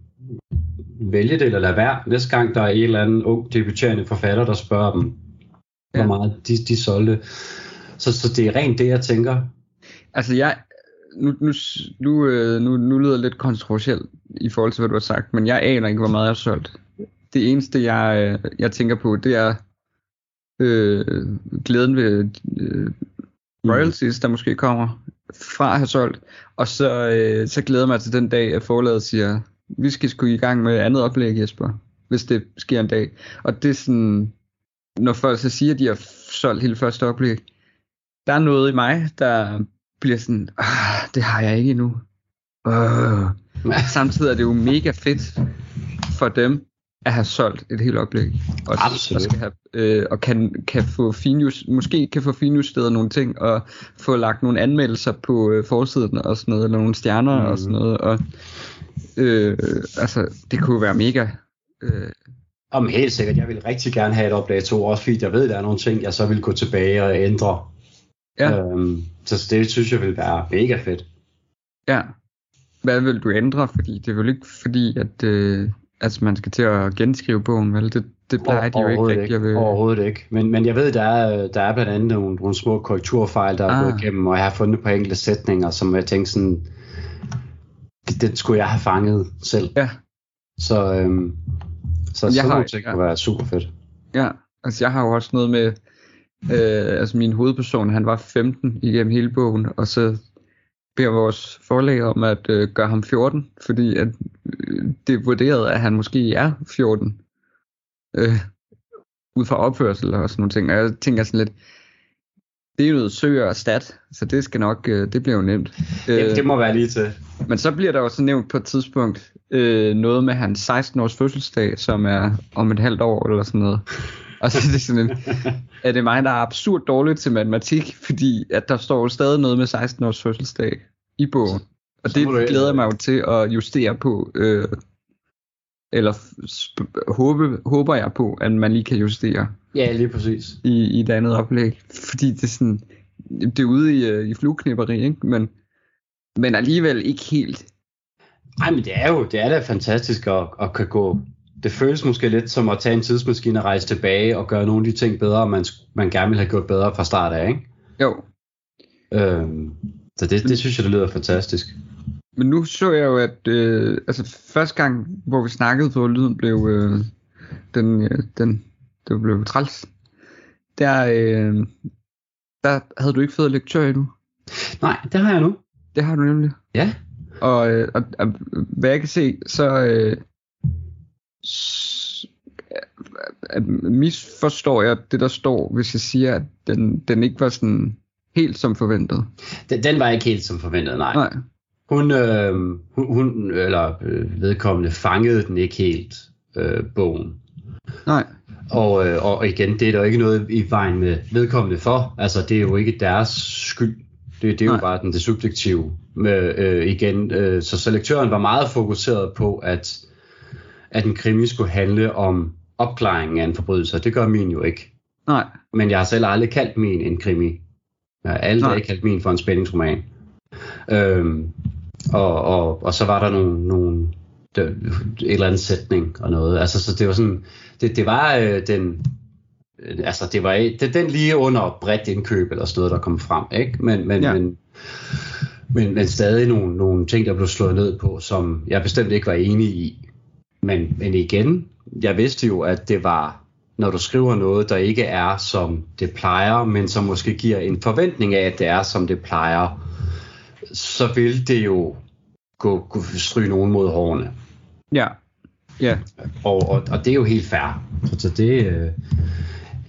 vælge det eller lade være. Næste gang der er en eller anden ung debuterende forfatter, der spørger dem, ja. Ja. hvor meget de, de solgte. Så, så det er rent det, jeg tænker. altså jeg, nu, nu, nu, øh, nu, nu lyder det lidt kontroversielt i forhold til, hvad du har sagt, men jeg aner ikke, hvor meget jeg har solgt. Det eneste, jeg, øh, jeg tænker på, det er øh, glæden ved øh, royalties, der måske kommer fra at have solgt. Og så, øh, så glæder jeg mig til den dag, at forlaget siger, vi skal sgu i gang med andet oplæg, Jesper, hvis det sker en dag. Og det er sådan, når folk så siger, at de har solgt hele første oplæg, der er noget i mig, der bliver sådan, ah, det har jeg ikke endnu. Øh. Samtidig er det jo mega fedt for dem at have solgt et helt oplæg. Og, Absolut. og, skal have, øh, og kan, kan få finjust, måske kan få finjusteret nogle ting, og få lagt nogle anmeldelser på øh, forsiden og sådan noget, eller nogle stjerner mm. og sådan noget. Og, øh, altså, det kunne være mega... Øh, Om helt sikkert, jeg vil rigtig gerne have et oplag to, også fordi jeg ved, at der er nogle ting, jeg så vil gå tilbage og ændre. Ja, Øhm, så det synes jeg vil være mega fedt. ja. Hvad vil du ændre? Fordi det er vel ikke fordi, at... Øh, Altså man skal til at genskrive bogen, vel? Det, det plejer de jo ikke Overhovedet rigtig at vil. Overhovedet ikke. Men, men jeg ved, der er, der er blandt andet nogle, nogle små korrekturfejl, der er Ah. gået igennem, og jeg har fundet på enkelte sætninger, som jeg tænkte sådan, den skulle jeg have fanget selv. Ja. Så, øhm, så Jeg sådan har- nogle ting ja. kunne være super fedt. Ja, altså jeg har jo også noget med, øh, altså min hovedperson, han var 15 igennem hele bogen, og så beder vores forlag om at øh, gøre ham 14, fordi at, øh, det vurderede, at han måske er 14, øh, ud fra opførsel og sådan nogle ting, og jeg tænker sådan lidt, det er jo noget søger og stat, så det skal nok, øh, det bliver jo nemt. Øh, Det, det må være lige til. Men så bliver der også nævnt på et tidspunkt øh, noget med hans 16-års fødselsdag, som er om et halvt år eller sådan noget. Og så er det sådan en, er det mig, der er absurd dårlig til matematik, fordi at der står jo stadig noget med 16-års fødselsdag i bogen. Og Så du- det glæder jeg mig jo til at justere på, øh, eller sp- håbe, håber jeg på, at man lige kan justere Ja, lige præcis. i, i et andet oplæg. Fordi det er sådan, det er ude i, øh, i flueknipperi, ikke? Men, men alligevel ikke helt. Ej, men det er jo det er da fantastisk at, at kan gå. Det føles måske lidt som at tage en tidsmaskine og rejse tilbage og gøre nogle af de ting bedre, man, man gerne ville have gjort bedre fra start af, ikke? Jo, Øhm, så det, det synes jeg, det lyder fantastisk. Men nu så jeg jo, at øh, altså første gang, hvor vi snakkede, hvor lyden blev, øh, den, øh, den, det blev træls, der, øh, der havde du ikke fået lektør endnu. Nej, det har jeg nu. Det har du nemlig. Ja. Og, øh, og, og hvad jeg kan se, så øh, misforstår jeg det, der står, hvis jeg siger, at den, den ikke var sådan helt som forventet. Den, den var ikke helt som forventet, nej. Nej. Hun, øh, hun, hun eller øh, vedkommende fangede den ikke helt, øh, bogen. Nej. Og, øh, og igen, det er der ikke noget i vejen med vedkommende for. Altså, det er jo ikke deres skyld. Det, det er jo Nej. bare den det subjektive. Med, øh, igen, øh, så selektøren var meget fokuseret på, at, at en krimi skulle handle om opklaringen af en forbrydelse. Det gør min jo ikke. Nej. Men jeg har selv aldrig kaldt min en krimi. Jeg har aldrig Nej. kaldt min for en spændingsroman. Øhm, og, og, og så var der nogle, nogle et eller andet sætning og noget. Altså, så det var sådan, det, det var øh, den, øh, altså det var det, den lige under bredt indkøb eller sådan noget, der kom frem, ikke? Men, men, ja. men, men, men stadig nogle, nogle ting, der blev slået ned på, som jeg bestemt ikke var enig i. Men, men igen, jeg vidste jo, at det var når du skriver noget, der ikke er som det plejer, men som måske giver en forventning af, at det er som det plejer, så vil det jo gå, gå stryge nogen mod hårene. Ja. Ja. Og, og, og det er jo helt fair. Så det, øh,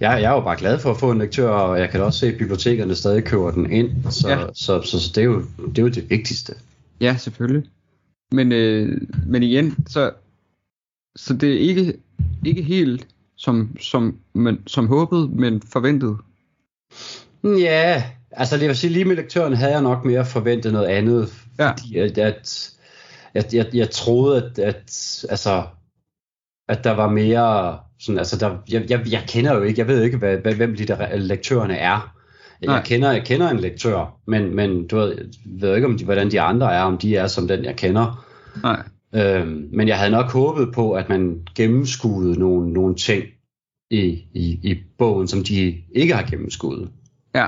jeg, jeg er jo bare glad for at få en lektør, og jeg kan også se, at bibliotekerne stadig køber den ind. Så, Ja. ja. så, så, så det, er jo, det er jo det vigtigste. Ja, selvfølgelig. Men, øh, men igen, så, så det er ikke, ikke helt som, som, men, som håbet, men forventet. Ja, altså det vil sige, lige med lektøren havde jeg nok mere forventet noget andet, Ja. fordi at, at, at jeg, jeg troede, at, at, altså, at der var mere sådan, altså der, jeg, jeg, jeg kender jo ikke, jeg ved ikke, hvad, hvad, hvem de der lektørerne er. Nej. Jeg kender, jeg kender en lektør, men, men du ved, jeg ved ikke, om de, hvordan de andre er, om de er som den, jeg kender. Nej. Øhm, men jeg havde nok håbet på, at man gennemskuede nogle, nogle ting i, i, i bogen, som de ikke har gennemskuet. Ja.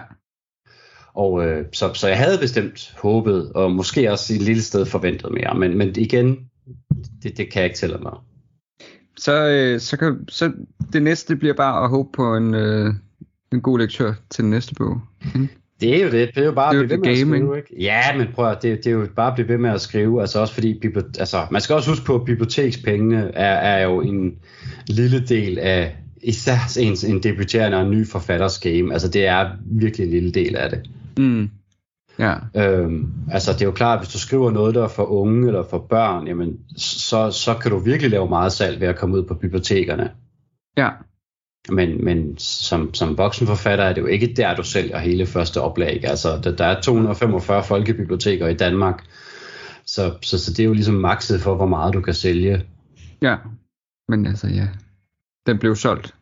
Og øh, så, så jeg havde bestemt håbet, og måske også i et lille sted forventet mere, men, men igen, det, det kan jeg ikke tælle mig. Så, øh, så, kan, så det næste bliver bare at håbe på en, øh, en god lektør til den næste bog. Det er jo det, det er jo bare Det er at blive ved med at game, skrive, ikke? Ja, men prøv at, det, det er jo bare at blive ved med at skrive, altså også fordi, altså, man skal også huske på, at bibliotekspengene er, er jo en lille del af, især en, en debuterende og en ny forfatters game, altså det er virkelig en lille del af det. Mm. Ja. Øhm, altså det er jo klart, at hvis du skriver noget, der er for unge eller for børn, jamen, så, så kan du virkelig lave meget salg ved at komme ud på bibliotekerne. Ja. Men, men som, som voksenforfatter er det jo ikke der, du sælger hele første oplag. Altså, der, der er 245 folkebiblioteker i Danmark, så, så, så det er jo ligesom makset for, hvor meget du kan sælge. Ja. Men altså, ja. Den blev solgt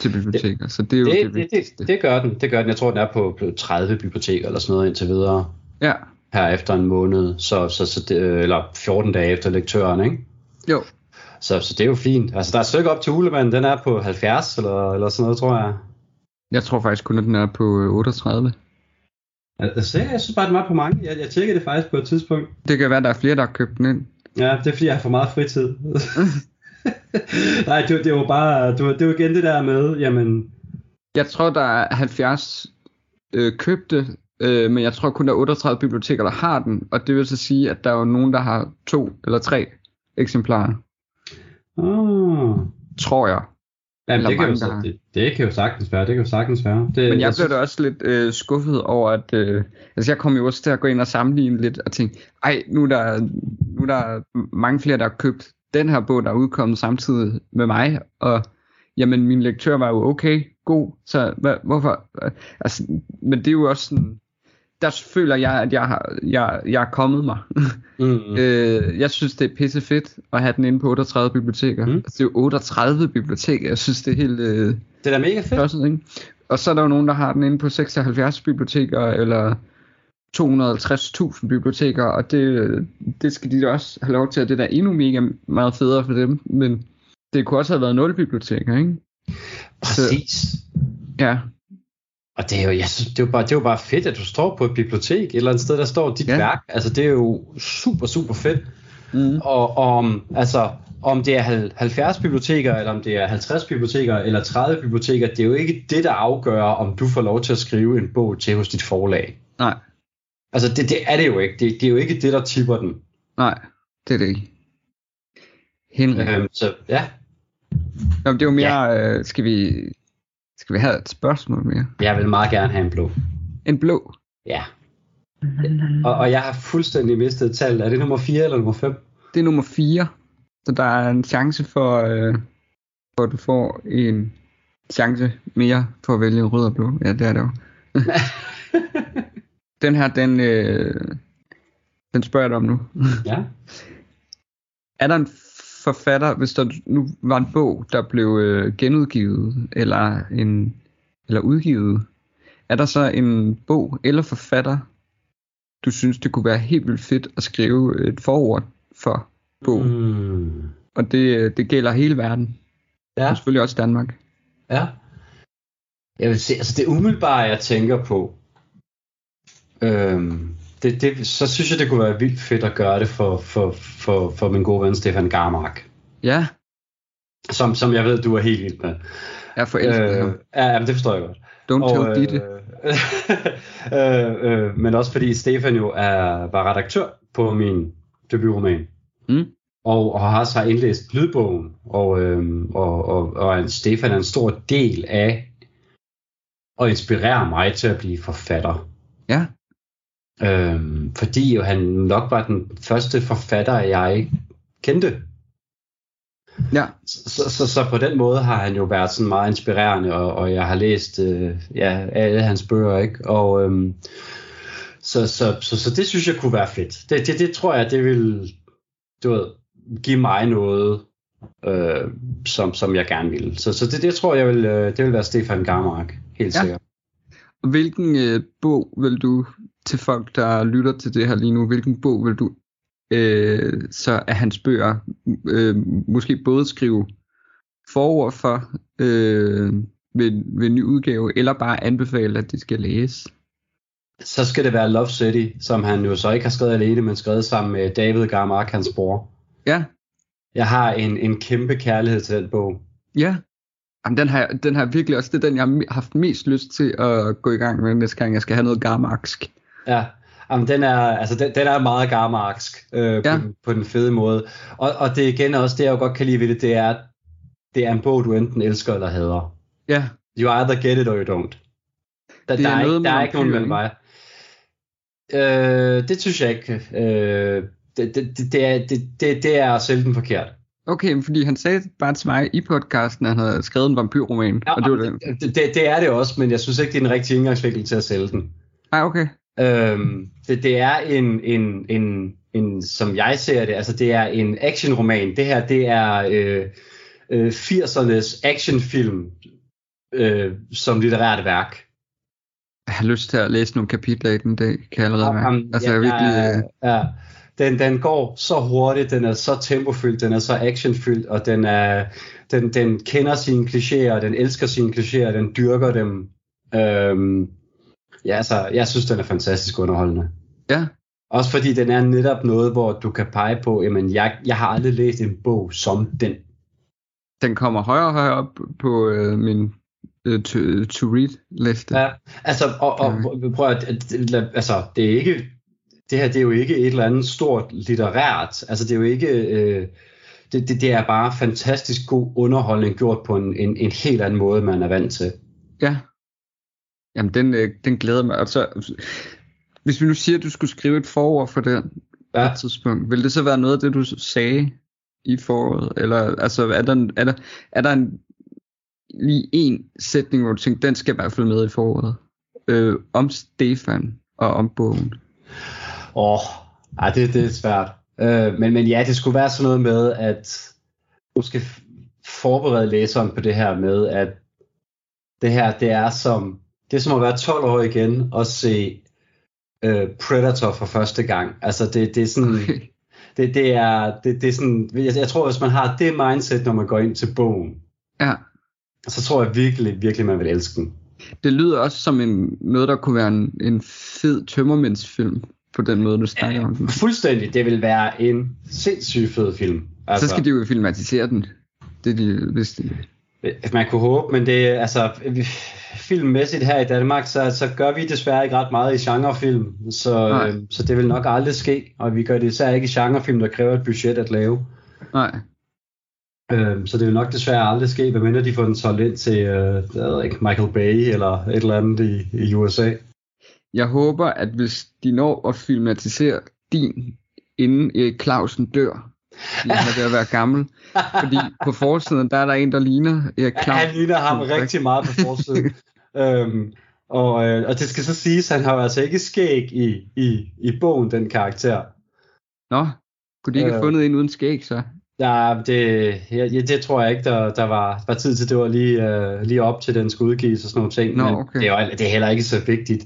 til biblioteker, så det er jo det, Det, det det, vigtigste. det, det gør den. Det gør den. Jeg tror, den er på, på 30 biblioteker eller sådan noget indtil videre Ja. her efter en måned, så, så, så det, eller 14 dage efter lektøren, ikke? Jo. Så, så det er jo fint. Altså, der er et stykke op til Ulemann, den er på 70 eller, eller sådan noget, tror jeg. Jeg tror faktisk kun, at den er på øh, 38. Altså, jeg synes bare, den var på mange. Jeg, jeg tjekkede det faktisk på et tidspunkt. Det kan være, at der er flere, der har købt den ind. Ja, det er fordi, jeg har for meget fritid. Nej, det, det var bare, det var, det var igen det der med, jamen, Jeg tror, der er 70 øh, købte, øh, men jeg tror kun, der er 38 biblioteker, der har den. Og det vil så sige, at der er jo nogen, der har to eller tre eksemplarer. Åh. Tror jeg. Jamen, Eller det, kan jo, så- det, det kan jo sagtens være, det kan jo sagtens være. Det, Men jeg synes- blev da også lidt øh, skuffet over, at... Øh, altså, jeg kom jo også til at gå ind og sammenligne lidt og tænke, ej, nu er der, nu er der mange flere, der har købt den her bog, der er udkommet samtidig med mig, og jamen, min lektør var jo okay, god, så hvad, hvorfor... Altså, men det er jo også sådan... Der føler jeg, at jeg har, jeg, jeg er kommet mig. Mm, øh, jeg synes, det er pisse fedt at have den inde på 38 biblioteker. Mm. Altså, det er jo 38 biblioteker. Jeg synes, det er helt... Øh, det er da mega fedt. tosset, ikke? Og så er der jo nogen, der har den inde på 76 biblioteker, eller 250.000 biblioteker, og det, det skal de da også have lov til, at det er da endnu mega meget federe for dem, men det kunne også have været 0 biblioteker, ikke? Præcis. Ja, Og det er jo, jeg synes, det er jo, bare, det er jo bare fedt, at du står på et bibliotek, et eller andet sted, der står dit Ja. ja. værk. Altså, det er jo super, super fedt. mm. Og om, altså, om det er hal- 70 biblioteker, eller om det er 50 biblioteker, eller 30 biblioteker, det er jo ikke det, der afgør, om du får lov til at skrive en bog til hos dit forlag. nej, Altså, det, det er det jo ikke. Det, det er jo ikke det, der tipper den. nej, det er det ikke. Henrik, Øhm, så ja, Nå, det er jo mere, øh, skal vi, skal vi have et spørgsmål mere? jeg vil meget gerne have en blå. En blå. Ja. Og, og jeg har fuldstændig mistet tallet. Er det nummer 4 eller nummer 5? Det er nummer 4, så der er en chance for, øh, for at du får en chance mere for at vælge rød og blå. Ja, det er det jo. den her, den, øh, den spørger jeg dig om nu. Ja. Er der en forfatter, hvis der nu var en bog, der blev øh, genudgivet, eller, en, eller udgivet, er der så en bog eller forfatter, du synes, det kunne være helt vildt fedt at skrive et forord for bogen? Mm. Og det, det gælder hele verden. Ja. Og selvfølgelig også Danmark. Ja. Jeg vil se, altså det umiddelbare, jeg tænker på, øhm, det, det, så synes jeg, det kunne være vildt fedt at gøre det for, for, for, for min gode ven Stefan Garmark, Ja, som, som jeg ved, du er helt vild med. er forelsket i ham. Øh, ja, men det forstår jeg godt. Don't tell Og, Ditte. øh, øh, men også fordi Stefan jo er, var redaktør på min debutroman. Mm. Og, og har har indlæst lydbogen. Og, øh, og, og, og Stefan er en stor del af at inspirere mig til at blive forfatter. Øhm, fordi jo han nok var den første forfatter, jeg kendte. ja, Så, så, så på den måde har han jo været sådan meget inspirerende, og, og jeg har læst øh, ja, alle hans bøger, ikke? Og øhm, så, så, så, så det synes jeg kunne være fedt. Det, det, det tror jeg, det vil du ved, give mig noget, øh, som, som jeg gerne vil. Så, så det, det tror jeg vil, øh, det vil være Stefan Garmark, helt Ja. sikkert. Hvilken øh, bog vil du til folk, der lytter til det her lige nu, hvilken bog vil du øh, så af hans bøger øh, måske både skrive forord for øh, ved, ved en ny udgave, eller bare anbefale, at de skal læse? Så skal det være Love City, som han jo så ikke har skrevet alene, men skrevet sammen med David Garmark, hans bror. Ja, Jeg har en, en kæmpe kærlighed til den bog. ja. Jamen, den, har, den har virkelig også, det er den, jeg har haft mest lyst til at gå i gang med næste gang, jeg skal have noget garmarksk. Ja, Jamen, den er, altså, den, den er meget garmarksk øh, Ja. på, den- på den fede måde. Og, og det er igen også det, jeg jo godt kan lide ved det, det er, det er en bog, du enten elsker eller hader. Ja, You either get it or you don't. Der, Det er der, er, noget ikke, der er ikke nogen mellem veje. Øh, det synes jeg ikke. Øh, det, det, det, det, er, det, det, det er den forkert. okay, men fordi han sagde bare til mig i podcasten, at han havde skrevet en vampyrroman, ja, og det var den. det, det, det er det også, men jeg synes ikke, det er den rigtige indgangsvinkel til at sælge den. Nej, okay. Øhm, det, det er en, en, en, en, som jeg ser det, altså det er en actionroman. Det her, det er øh, øh, 80'ernes actionfilm øh, som litterært værk. Jeg har lyst til at læse nogle kapitler i den dag, kan jeg allerede mærke. Altså, jeg er virkelig... øh, ja, ja. Den, den går så hurtigt, den er så tempofyldt, den er så actionfyldt, og den, er, den, den kender sine klichéer, den elsker sine klichéer, den dyrker dem. Øhm, ja, altså, jeg synes, den er fantastisk underholdende. Ja, Også fordi den er netop noget, hvor du kan pege på, jamen jeg, jeg har aldrig læst en bog som den. den kommer højere og højere op på øh, min øh, to. Ja, altså, og, og prøv at, at- at- altså, det er ikke, det her det er jo ikke et eller andet stort litterært, altså det er jo ikke, øh, det, det, det er bare fantastisk god underholdning gjort på en, en, en helt anden måde, man er vant til. Ja. Jamen, den, øh, den glæder mig. Altså, hvis vi nu siger, at du skulle skrive et forord for den ja. på et tidspunkt, vil det så være noget af det, du sagde i foråret? Eller altså, er der, er der, er der en, lige en sætning, hvor du tænker, den skal i hvert fald med i foråret? Øh, om Stefan og om bogen. Åh, ej, det, det er svært. Øh, men, men ja, det skulle være sådan noget med, at du skal forberede læseren på det her med, at det her, det er som, det er som at være 12 år igen og se øh, Predator for første gang. Altså det, det er sådan, Okay. det, det er, det, det er sådan, jeg, jeg tror, hvis man har det mindset, når man går ind til bogen, Ja. så tror jeg virkelig, virkelig, man vil elske den. Det lyder også som en, noget, der kunne være en, en fed tømmermændsfilm, på den måde, du snakker om den. Fuldstændig, det vil være en sindssygt fed film. Altså, så skal de jo filmatisere den. Det er de, hvis de, Man kunne håbe, men det altså filmmæssigt her i Danmark, så, så gør vi desværre ikke ret meget i genrefilm, så, Nej. øh, så det vil nok aldrig ske, og vi gør det især ikke i genrefilm, der kræver et budget at lave. nej. Øh, så det vil nok desværre aldrig ske, medmindre de får den solgt ind til øh, jeg ved ikke, Michael Bay eller et eller andet i, i USA. Jeg håber, at hvis de når at filmatisere din, inden Erik Clausen dør, fordi han er ved at være gammel, fordi på forsiden, der er der en, der ligner Erik Clausen. Han ligner ham rigtig meget på forsiden. øhm, og, øh, og det skal så siges, at han har jo altså ikke skæg i, i, i bogen, den karakter. Nå, kunne de ikke have Øh. fundet en uden skæg, så? Ja, det, ja, det tror jeg ikke, der, der var, var tid til. Det var lige, øh, lige op til, den skulle udgives og sådan nogle ting. Nå, men okay. det, er jo, det er heller ikke så vigtigt.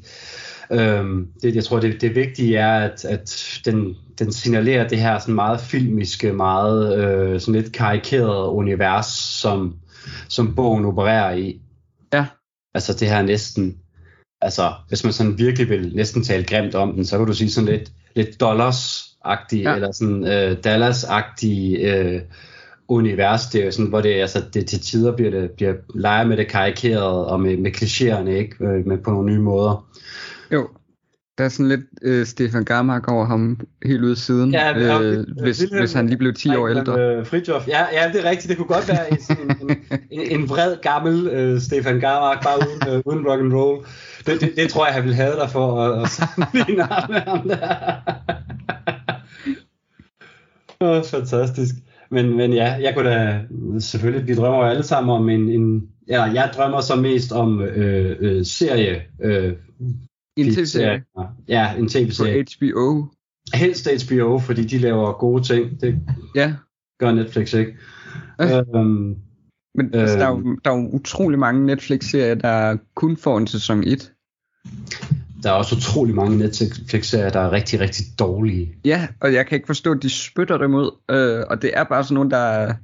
Øhm, det, jeg tror, det, det vigtige er, at, at den, den signalerer det her sådan meget filmiske, meget øh, sådan lidt karikerede univers, som, som bogen opererer i. Ja. Altså det her næsten, altså hvis man sådan virkelig vil næsten tale grimt om den, så kan du sige sådan lidt, lidt dollars-agtig, Ja. eller sådan øh, Dallas-agtig øh, univers, det er jo sådan, hvor det, altså, det til tider bliver, det, bliver leger med det karikeret og med, med klichéerne, ikke? Øh, med på nogle nye måder. Jo, der er sådan lidt øh, Stefan Garmark over ham helt ude siden, Ja, ja, øh, øh, hvis, Wilhelm- hvis han lige blev 10 år Nej, ældre. men, Øh, Fridtjof, ja, ja, det er rigtigt. Det kunne godt være en, en, en, en vred gammel øh, Stefan Garmark, bare uden, øh, uden rock and roll. Det, det, det, tror jeg, han ville have dig for at, at sammenligne ham med ham der. Åh, fantastisk. Men, men ja, jeg kunne da selvfølgelig, vi drømmer jo alle sammen om en, en ja, jeg drømmer så mest om øh, øh, serie. Øh, En serie. tv-serie Ja, en på tv-serie. HBO. Helst HBO, fordi de laver gode ting. Det Ja, gør Netflix ikke. Ja. Øhm, men øh, altså, der, er Øhm. jo, der er jo utrolig mange Netflix-serier, der kun får en sæson 1. der er også utrolig mange Netflix-serier, der er rigtig, rigtig dårlige. Ja, og jeg kan ikke forstå, at de spytter dem ud. Øh, og det er bare sådan nogle, der,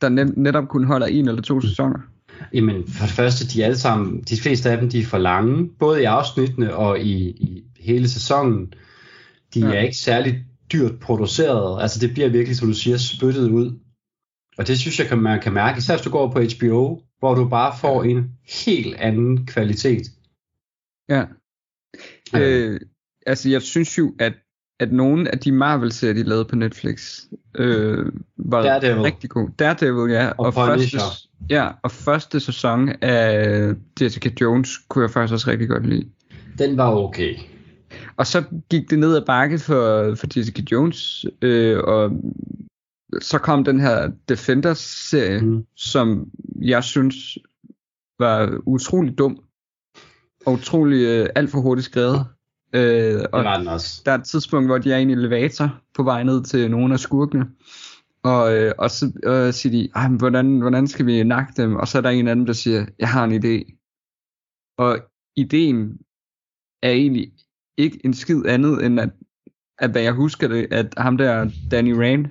der net, netop kun holder en eller to sæsoner. Jamen, for det første, de alle sammen, de fleste af dem, de er for lange, både i afsnittene og i, i hele sæsonen. De Ja. er ikke særlig dyrt produceret, altså det bliver virkelig, som du siger, spyttet ud. Og det synes jeg, kan, man kan mærke, især hvis du går på HBO, hvor du bare får en helt anden kvalitet. Ja. Øh, altså, jeg synes jo, at, at nogle af de Marvel-serier, de lavede på Netflix, øh, var Daredevil. rigtig gode. Daredevil, ja. Og Punisher. første, ja, og første sæson af Jessica Jones kunne jeg faktisk også rigtig godt lide. Den var okay. Og så gik det ned ad bakke for, for Jessica Jones, øh, og så kom den her Defenders-serie, Mm. som jeg synes var utrolig dum, og utrolig øh, alt for hurtigt skrevet. Øh, Det og var den også. der er et tidspunkt, hvor de er i en elevator på vej ned til nogle af skurkene, og, øh, og så øh, siger de, "Ej, men hvordan, hvordan skal vi nakke dem? Og så er der en af dem, der siger, jeg har en idé. Og ideen er egentlig ikke en skid andet, end at, at hvad jeg husker det, at ham der, Danny Rand,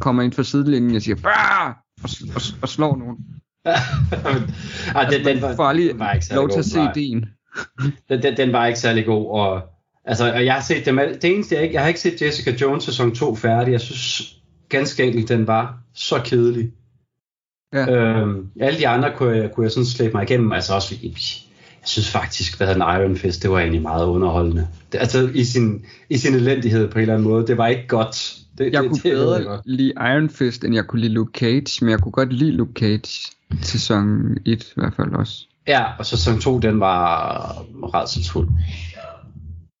kommer ind fra sidelinjen og siger, Bah! Og, og, og slår nogen. ah, den, den, Man var, får aldrig den var særlig lov til at se ideen. den, den, den var ikke særlig god, og, altså, og jeg har set dem, det eneste jeg ikke, jeg har ikke set Jessica Jones sæson 2 færdig, jeg synes ganske enkelt, den var så kedelig. Ja. Øhm, alle de andre kunne jeg, kunne jeg sådan slæbe mig igennem, altså også, jeg, jeg synes faktisk, hvad den Iron Fist, det var egentlig meget underholdende. Det, altså i sin, i sin elendighed på en eller anden måde, det var ikke godt. Det, Jeg det, kunne det, jeg bedre godt. lide Iron Fist, end jeg kunne lide Luke Cage, men jeg kunne godt lide Luke Cage sæson 1 i hvert fald også. Ja, og så sæson 2, den var redselsfuld.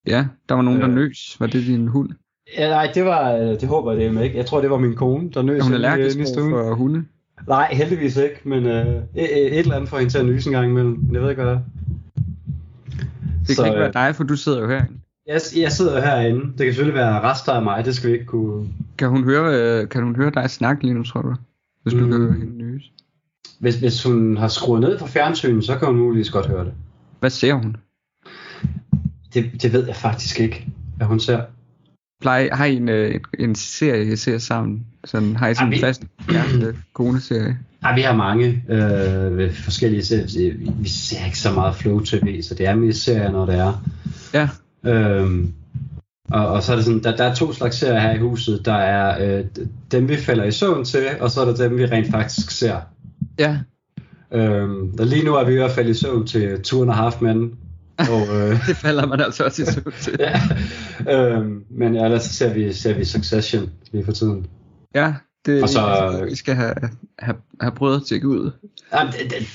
Ja, der var nogen, der Øh. nøs. Var det din hund? Ja, nej, det var, øh, det håber jeg det med ikke. Jeg tror, det var min kone, der nøs Er hun inde i- allergisk for hunde? Nej, heldigvis ikke, men øh, et, et eller andet får hende til at nyse en gang imellem. Jeg ved ikke, hvad det er. Det Så, kan ikke øh, være dig, for du sidder jo herinde. Jeg, jeg sidder jo herinde. Det kan selvfølgelig være rester af mig, det skal vi ikke kunne... Kan hun høre, øh, kan hun høre dig snakke lige nu, tror du? Hvis du Mm. kan høre hende nys. Hvis, hvis hun har skruet ned for fjernsynet, så kan hun muligvis godt høre det. Hvad ser hun? Det, det ved jeg faktisk ikke, hvad hun ser. Plejer, har I en, øh, en, en serie, I ser sammen? Sådan, har I sådan en vi- fast kæreste koneserie? Ja, vi har mange øh, forskellige serier. Vi, vi ser ikke så meget Flow TV, så det er mest serier, når det er. Ja, Øhm, og, og så er det sådan, der, der er to slags serier her i huset. Der er øh, dem, vi falder i søvn til, og så er der dem, vi rent faktisk ser. Ja. Øhm, og lige nu er vi i hvert fald i søvn til Two and a Half Men. Og, øh, Det falder man altså også i søvn til. ja, øhm, men ellers så ser vi, ser vi Succession lige for tiden. Ja, det Og så- vi skal have, have, have prøvet at tjekke ud. Jamen, det, det,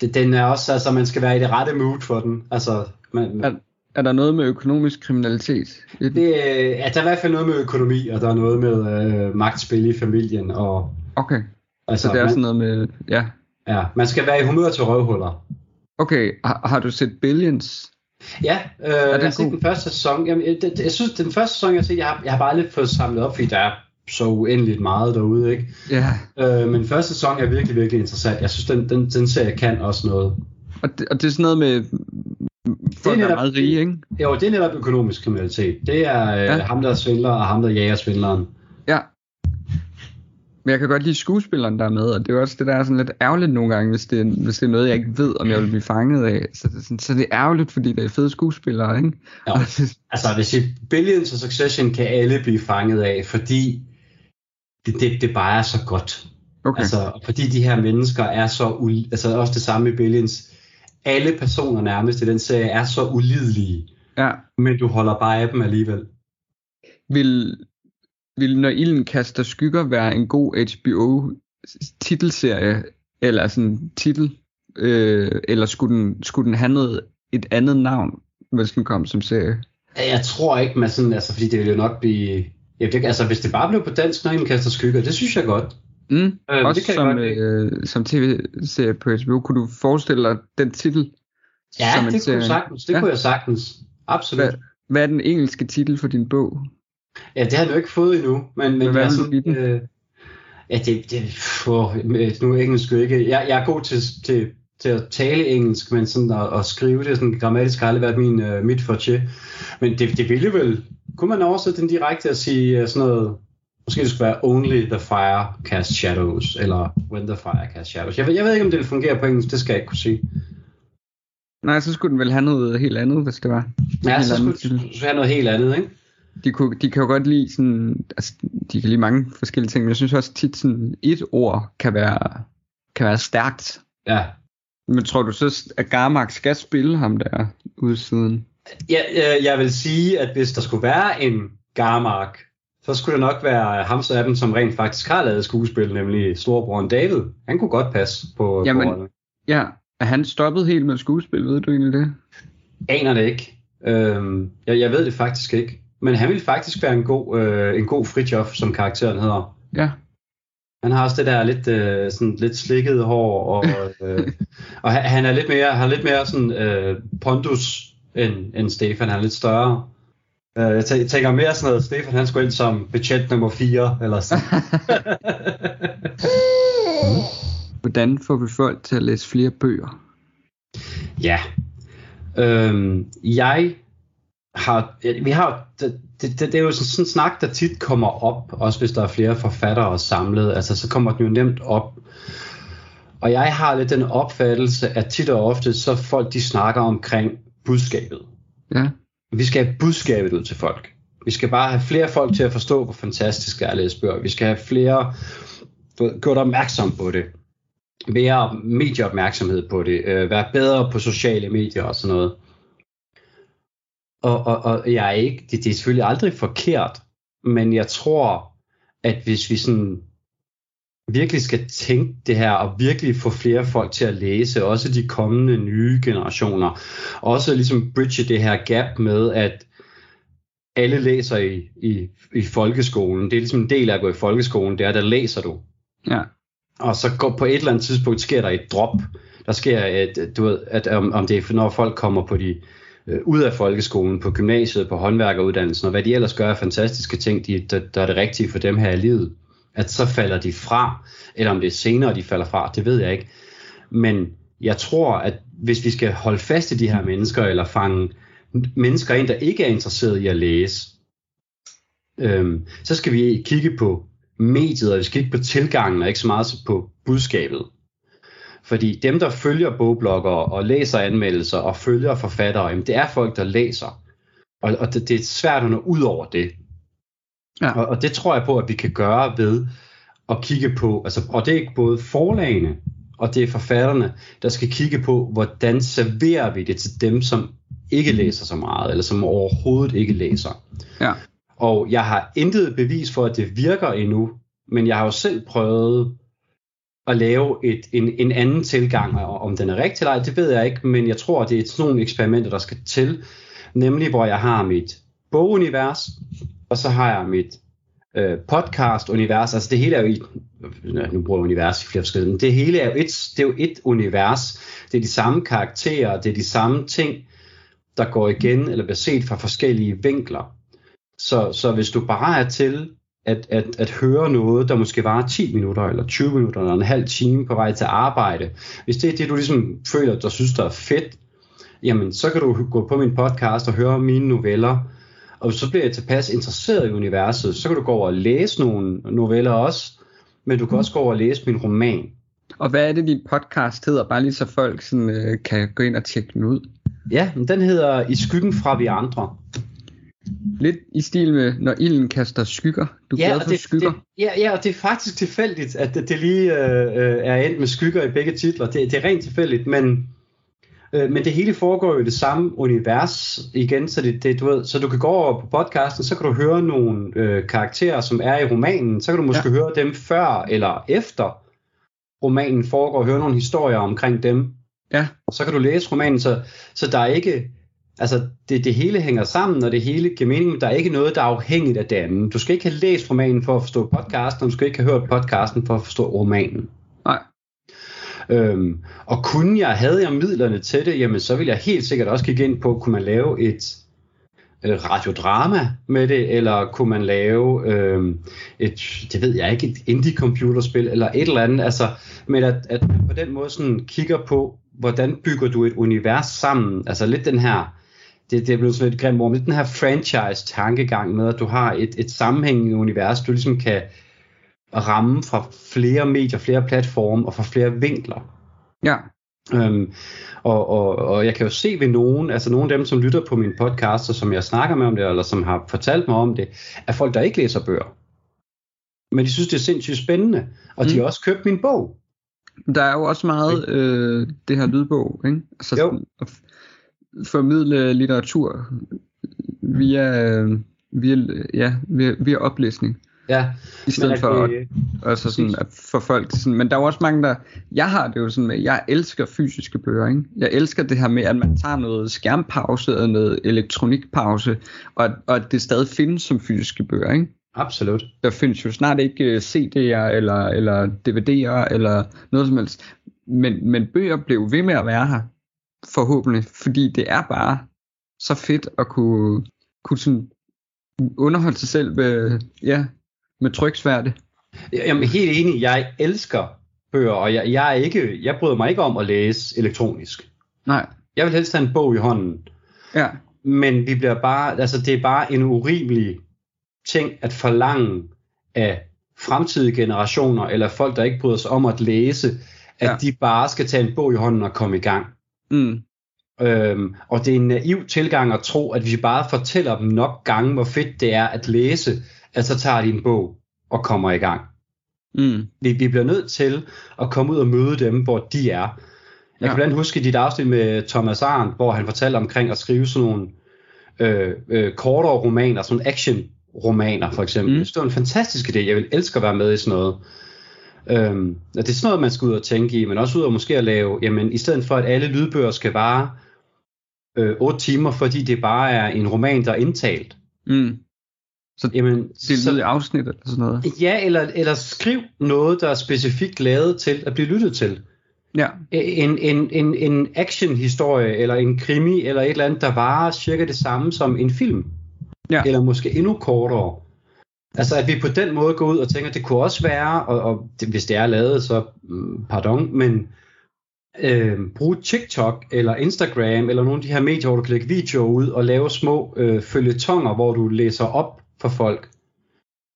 det, den er også, altså man skal være i det rette mood for den. Altså, man, Er, er der noget med økonomisk kriminalitet? det, ja, der er i hvert fald noget med økonomi, og der er noget med øh, magtspil i familien. Og, Okay, altså, så det er man, sådan noget med... Ja. ja, man skal være i humør til røvhuller. Okay, har, har du set Billions? Ja, øh, jeg har den set den første sæson. Jamen, jeg, det, jeg synes, den første sæson, jeg har set, jeg har, jeg har bare lidt fået samlet op, fordi der er så uendeligt meget derude, ikke? Ja. Øh, men første sæson er virkelig, virkelig interessant. Jeg synes, den, den, den serie kan også noget. Og det, og det er sådan noget med... Folk er, netop- meget rige, ikke? Jo, det er netop økonomisk kriminalitet. Det er øh, Ja. ham, der er svindler, og ham, der jager svindleren. Ja. Men jeg kan godt lide skuespilleren der er med, og det er også det, der er sådan lidt ærgerligt nogle gange, hvis det, er, hvis det er noget, jeg ikke ved, om jeg vil blive fanget af. Så det, sådan, så det er ærgerligt, fordi det er fede skuespillere, ikke? Jo. Altså, hvis i Billions og Succession kan alle blive fanget af, fordi det, det, det bare er så godt. Okay. Altså, fordi de her mennesker er så, ul- altså også det samme i Billions, alle personer nærmest i den serie er så ulidelige, ja. men du holder bare af dem alligevel. Vil, vil Når Ilden kaster skygger være en god HBO titelserie, eller sådan titel, øh, eller skulle den, skulle den have noget, et andet navn, hvis den kom som serie? Jeg tror ikke, man sådan, altså, fordi det ville jo nok blive... Ja, det, altså, hvis det bare blev på dansk, når Ilden kaster skygger, det synes jeg godt. Mm, Øh, også det kan jeg som, øh, som tv-serie på HBO. Kunne du forestille dig den titel? Ja, som en det kunne, serie? jeg sagtens, det Ja. kunne jeg sagtens. Absolut. Hvad, hvad er den engelske titel for din bog? Ja, det har jeg jo ikke fået endnu, men, men hvad er sådan, den? øh, ja, det, det for, nu er engelsk jo ikke, jeg, jeg er god til, til, til at tale engelsk, men sådan at, at skrive det sådan grammatisk har aldrig været min, uh, mit fortje. Men det, det ville vel, kunne man oversætte den direkte og sige uh, sådan noget, måske det skulle være Only the Fire Cast Shadows, eller When the Fire Cast Shadows. Jeg ved, jeg ved ikke, om det vil fungere på engelsk, det skal jeg ikke kunne sige. Nej, så skulle den vel have noget helt andet, hvis det var. Ja, så skulle det have noget helt andet, ikke? De, kunne, de kan jo godt lide sådan, altså, de kan lide mange forskellige ting, men jeg synes også tit sådan et ord kan være, kan være stærkt. Ja, Men tror du så, at Garmark skal spille ham der ude siden? Ja, øh, jeg vil sige, at hvis der skulle være en Garmark, så skulle det nok være ham så af dem, som rent faktisk har lavet skuespil, nemlig storebroren David. Han kunne godt passe på Jamen- på. Ja, er han stoppet helt med skuespil, ved du egentlig det? Aner det ikke. Øhm, jeg, jeg ved det faktisk ikke. Men han ville faktisk være en god, øh, en god Fridtjof, som karakteren hedder. Ja. Han har også det der lidt, øh, sådan lidt slikket hår, og, øh, og han, er lidt mere, har lidt mere sådan, øh, pondus end, end Stefan. Han er lidt større. Øh, jeg tæ- tænker mere sådan noget, Stefan han skulle ind som betjent nummer 4, eller sådan. Hvordan får vi folk til at læse flere bøger? Ja. Øhm, jeg har, vi har, det, det, det er jo sådan, sådan en snak, der tit kommer op, også hvis der er flere forfattere samlet, altså så kommer den jo nemt op. Og jeg har lidt den opfattelse, at tit og ofte, så folk de snakker omkring budskabet. Ja. Vi skal have budskabet ud til folk. Vi skal bare have flere folk til at forstå, hvor fantastisk er at læse bøger. Vi skal have flere gjort opmærksom på det. Mere medieopmærksomhed på det. Øh, være bedre på sociale medier og sådan noget. Og, og, og jeg er ikke, det, det er selvfølgelig aldrig forkert, men jeg tror, at hvis vi sådan virkelig skal tænke det her og virkelig få flere folk til at læse, også de kommende nye generationer, også ligesom bridge det her gap med, at alle læser i, i, i folkeskolen. Det er ligesom en del af at gå i folkeskolen, det er, der læser du. Ja. Og så går på et eller andet tidspunkt sker der et drop. Der sker et, du ved, at om, om det er når folk kommer på de øh, ud af folkeskolen, på gymnasiet, på håndværkeruddannelsen, og hvad de ellers gør af fantastiske ting, de, der, der er det rigtige for dem her i livet, at så falder de fra, eller om det er senere, de falder fra, det ved jeg ikke. Men jeg tror, at hvis vi skal holde fast i de her mennesker, eller fange mennesker ind, der ikke er interesseret i at læse, øhm, så skal vi kigge på mediet, og vi skal kigge på tilgangen, og ikke så meget på budskabet. Fordi dem, der følger bogblogger og læser anmeldelser og følger forfattere, jamen, det er folk, der læser. Og, og det, det er svært at nå ud over det. Ja. Og, og det tror jeg på, at vi kan gøre ved at kigge på, altså, og det er ikke både forlagene, og det er forfatterne, der skal kigge på, hvordan serverer vi det til dem, som ikke læser så meget, eller som overhovedet ikke læser. Ja. Og jeg har intet bevis for, at det virker endnu, men jeg har jo selv prøvet at lave et, en, en anden tilgang, og om den er rigtig eller ej, det ved jeg ikke, men jeg tror, det er sådan nogle eksperimenter, der skal til, nemlig hvor jeg har mit bogunivers, og så har jeg mit øh, podcast-univers, altså det hele er jo i, nu bruger jeg univers i flere forskellige, men det hele er jo et, det er jo et univers, det er de samme karakterer, det er de samme ting, der går igen, eller bliver set fra forskellige vinkler. Så, så hvis du bare er til at, at, at høre noget, der måske varer 10 minutter, eller 20 minutter, eller en halv time på vej til arbejde, hvis det er det, du ligesom føler, der synes, der er fedt, jamen så kan du gå på min podcast og høre mine noveller, og så bliver jeg tilpas interesseret i universet, så kan du gå over og læse nogle noveller også, men du kan også gå over og læse min roman. Og hvad er det, din podcast hedder? Bare lige så folk sådan, øh, kan gå ind og tjekke den ud. Ja, den hedder I skyggen fra vi andre. Lidt i stil med, når ilden kaster skygger. Du Ja, glad for det, skygger. det, ja, ja, og det er faktisk tilfældigt, at det, det lige øh, øh, er endt med skygger i begge titler. Det, det er rent tilfældigt, men, øh, men det hele foregår jo i det samme univers igen, så, det, det, du ved, så du kan gå over på podcasten, så kan du høre nogle øh, karakterer, som er i romanen, så kan du måske ja. høre dem før eller efter romanen foregår, og høre nogle historier omkring dem, Ja, og så kan du læse romanen, så, så der er ikke, altså det, det hele hænger sammen, og det hele giver mening, men der er ikke noget, der er afhængigt af det andet. Du skal ikke have læst romanen for at forstå podcasten, og du skal ikke have hørt podcasten for at forstå romanen. nej. Øhm, og kunne jeg, havde jeg midlerne til det, jamen så ville jeg helt sikkert også kigge ind på, kunne man lave et øh, radiodrama med det, eller kunne man lave øh, et, det ved jeg ikke, et indie-computerspil, eller et eller andet, altså, men at, at man på den måde sådan kigger på, hvordan bygger du et univers sammen, altså lidt den her, det, det er blevet sådan lidt grimt ord, men den her franchise-tankegang med, at du har et, et sammenhængende univers, du ligesom kan ramme fra flere medier, flere platforme og fra flere vinkler. Ja, Øhm, og, og, og jeg kan jo se ved nogen, altså nogle af dem, som lytter på min podcast, og som jeg snakker med om det, eller som har fortalt mig om det, er folk, der ikke læser bøger. Men de synes, det er sindssygt spændende, og mm. de har også købt min bog. der er jo også meget øh, det her lydbog, ikke? Altså Jo. sådan formidle litteratur via, øh, via, ja, via, via oplæsning. Ja, I stedet at for det- altså sådan, at for folk sådan, men der er jo også mange der jeg har det jo sådan med jeg elsker fysiske bøger ikke? jeg elsker det her med at man tager noget skærmpause og noget elektronikpause og, at- og at det stadig findes som fysiske bøger ikke? absolut. der findes jo snart ikke øh, CD'er eller, eller DVD'er eller noget som helst men, men bøger blev ved med at være her forhåbentlig fordi det er bare så fedt at kunne, kunne sådan underholde sig selv med, ja, med tryksværte Jamen helt enig, jeg elsker bøger, og jeg, jeg, er ikke, jeg bryder mig ikke om at læse elektronisk. nej Jeg vil helst have en bog i hånden. ja Men vi bliver bare, altså det er bare en urimelig ting at forlange af fremtidige generationer, eller folk, der ikke bryder sig om at læse, at Ja. ja. de bare skal tage en bog i hånden og komme i gang. Mm. Øhm, og det er en naiv tilgang at tro, at hvis vi bare fortæller dem nok gange, hvor fedt det er at læse, at så tager de en bog og kommer i gang. Mm. Vi, vi bliver nødt til at komme ud og møde dem, hvor de er. Jeg Ja. kan blandt huske dit afsnit med Thomas Arndt, hvor han fortalte omkring at skrive sådan nogle øh, øh, kortere romaner, sådan action-romaner for eksempel. Mm. Det var en fantastisk idé. Jeg vil elske at være med i sådan noget. Øhm, og det er sådan noget, man skal ud og tænke i, men også ud og måske at lave, jamen i stedet for at alle lydbøger skal vare øh, 8 timer, fordi det bare er en roman, der er indtalt. Mm. Jamen, Det er så, i afsnit eller sådan noget. ja, eller, eller skriv noget, der er specifikt lavet til at blive lyttet til. Ja. en, en, en, en action-historie, eller en krimi, eller et eller andet, der varer cirka det samme som en film. Ja. Eller måske endnu kortere. Altså at vi på den måde går ud og tænker, det kunne også være, og, og det, hvis det er lavet, så mm, pardon, men øh, brug TikTok eller Instagram eller nogle af de her medier, hvor du kan lægge videoer ud og lave små øh, følgetonger, hvor du læser op for folk.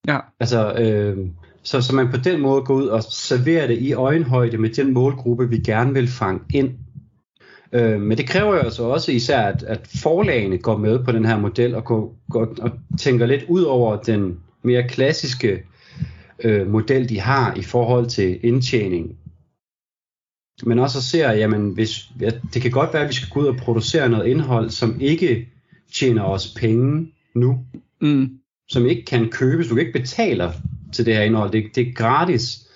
Ja. Altså, øh, så, så man på den måde går ud og serverer det i øjenhøjde med den målgruppe, vi gerne vil fange ind. Øh, men det kræver jo altså også især, at, at forlagene går med på den her model og, går, går, og tænker lidt ud over den mere klassiske øh, model, de har i forhold til indtjening. Men også ser, jamen, hvis, ja, det kan godt være, at vi skal gå ud og producere noget indhold, som ikke tjener os penge nu, Mm. som ikke kan købes. Du kan ikke betale til det her indhold. Det, det er gratis.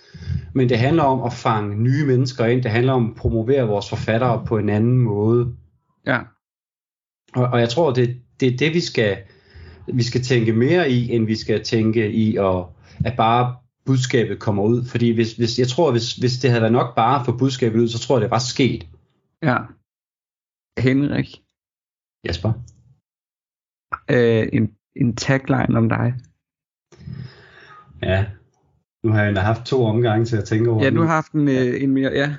Men det handler om at fange nye mennesker ind. Det handler om at promovere vores forfattere på en anden måde. Ja. Og, og jeg tror, det, det er det, vi skal, vi skal tænke mere i, end vi skal tænke i, at, at bare budskabet kommer ud. Fordi hvis, hvis, jeg tror, hvis, hvis det havde været nok bare for budskabet ud, så tror jeg, det var sket. Ja. Henrik, Jasper? øh, en, en tagline om dig. Ja. Nu har jeg endda haft to omgange til at tænke over Ja, du har haft en, øh, en mere, ja.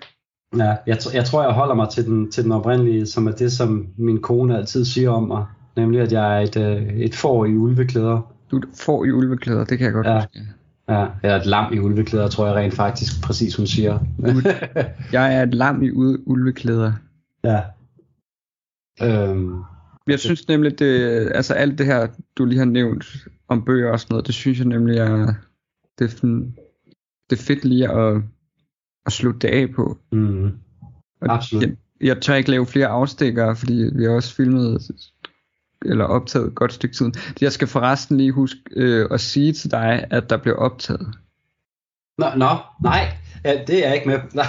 Ja, jeg, jeg tror, jeg holder mig til den, til den oprindelige, som er det, som min kone altid siger om mig. Nemlig, at jeg er et, øh, et får i ulveklæder. Du får i ulveklæder, det kan jeg godt Ja. huske. Ja, jeg er et lam i ulveklæder, tror jeg rent faktisk, præcis hun siger. Jeg er et lam i ulveklæder. ja. Øhm, Jeg synes nemlig, det, altså alt det her, du lige har nævnt om bøger og sådan noget, det synes jeg nemlig er, det er, det er fedt lige at, at slutte det af på. Mm. Og Absolut. Jeg, jeg tør ikke lave flere afstikkere, fordi vi har også filmet eller optaget et godt stykke tid. Jeg skal forresten lige huske øh, at sige til dig, at der blev optaget. Nå, nå, nej, ja, det er jeg ikke med. Nej,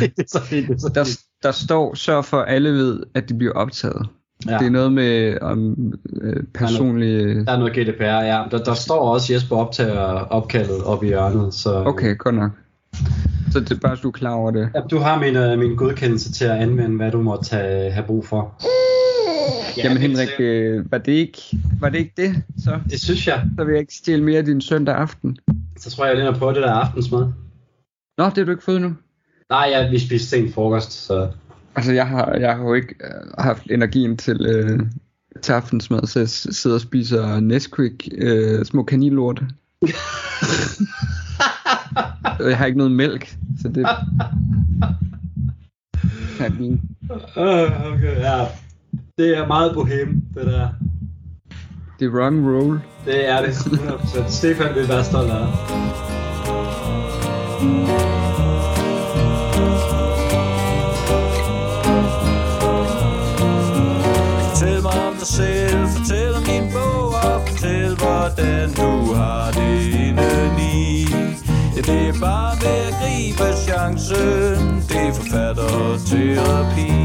det er så fint. Det er så Der, fint. der står, sørg for, at alle ved, at de bliver optaget. Ja. Det er noget med om øh, personlige... Der er noget GDPR, ja. Der, der står også Jesper optager opkaldet op i hjørnet. Så, Okay, godt nok. Så det er bare, så du er klar over det. Ja, du har min, uh, min godkendelse til at anvende, hvad du måtte have, have brug for. Ja, Jamen Henrik, sikkert. øh, var, det ikke, var det ikke det? Så, Det synes jeg. så vil jeg ikke stjæle mere din søndag aften. Så tror jeg, jeg lige prøve det der aftensmad. Nå, det har du ikke fået nu? Nej, ja, vi spiste sent frokost, så... Altså, jeg har, jeg har jo ikke øh, haft energien til, øh, til aftensmad, så jeg sidder og spiser Nesquik, øh, små kanilorte. Jeg har ikke noget mælk, så det... Det- Uh, okay, ja. Det er meget bohem, det der. Det er and roll. Det er det 100%. Stefan vil være stolt af. Fortæl mig om dig selv, fortæl om din bog og fortæl hvordan du har det indeni Ja, det er bare ved at gribe chancen, det er forfatterterapi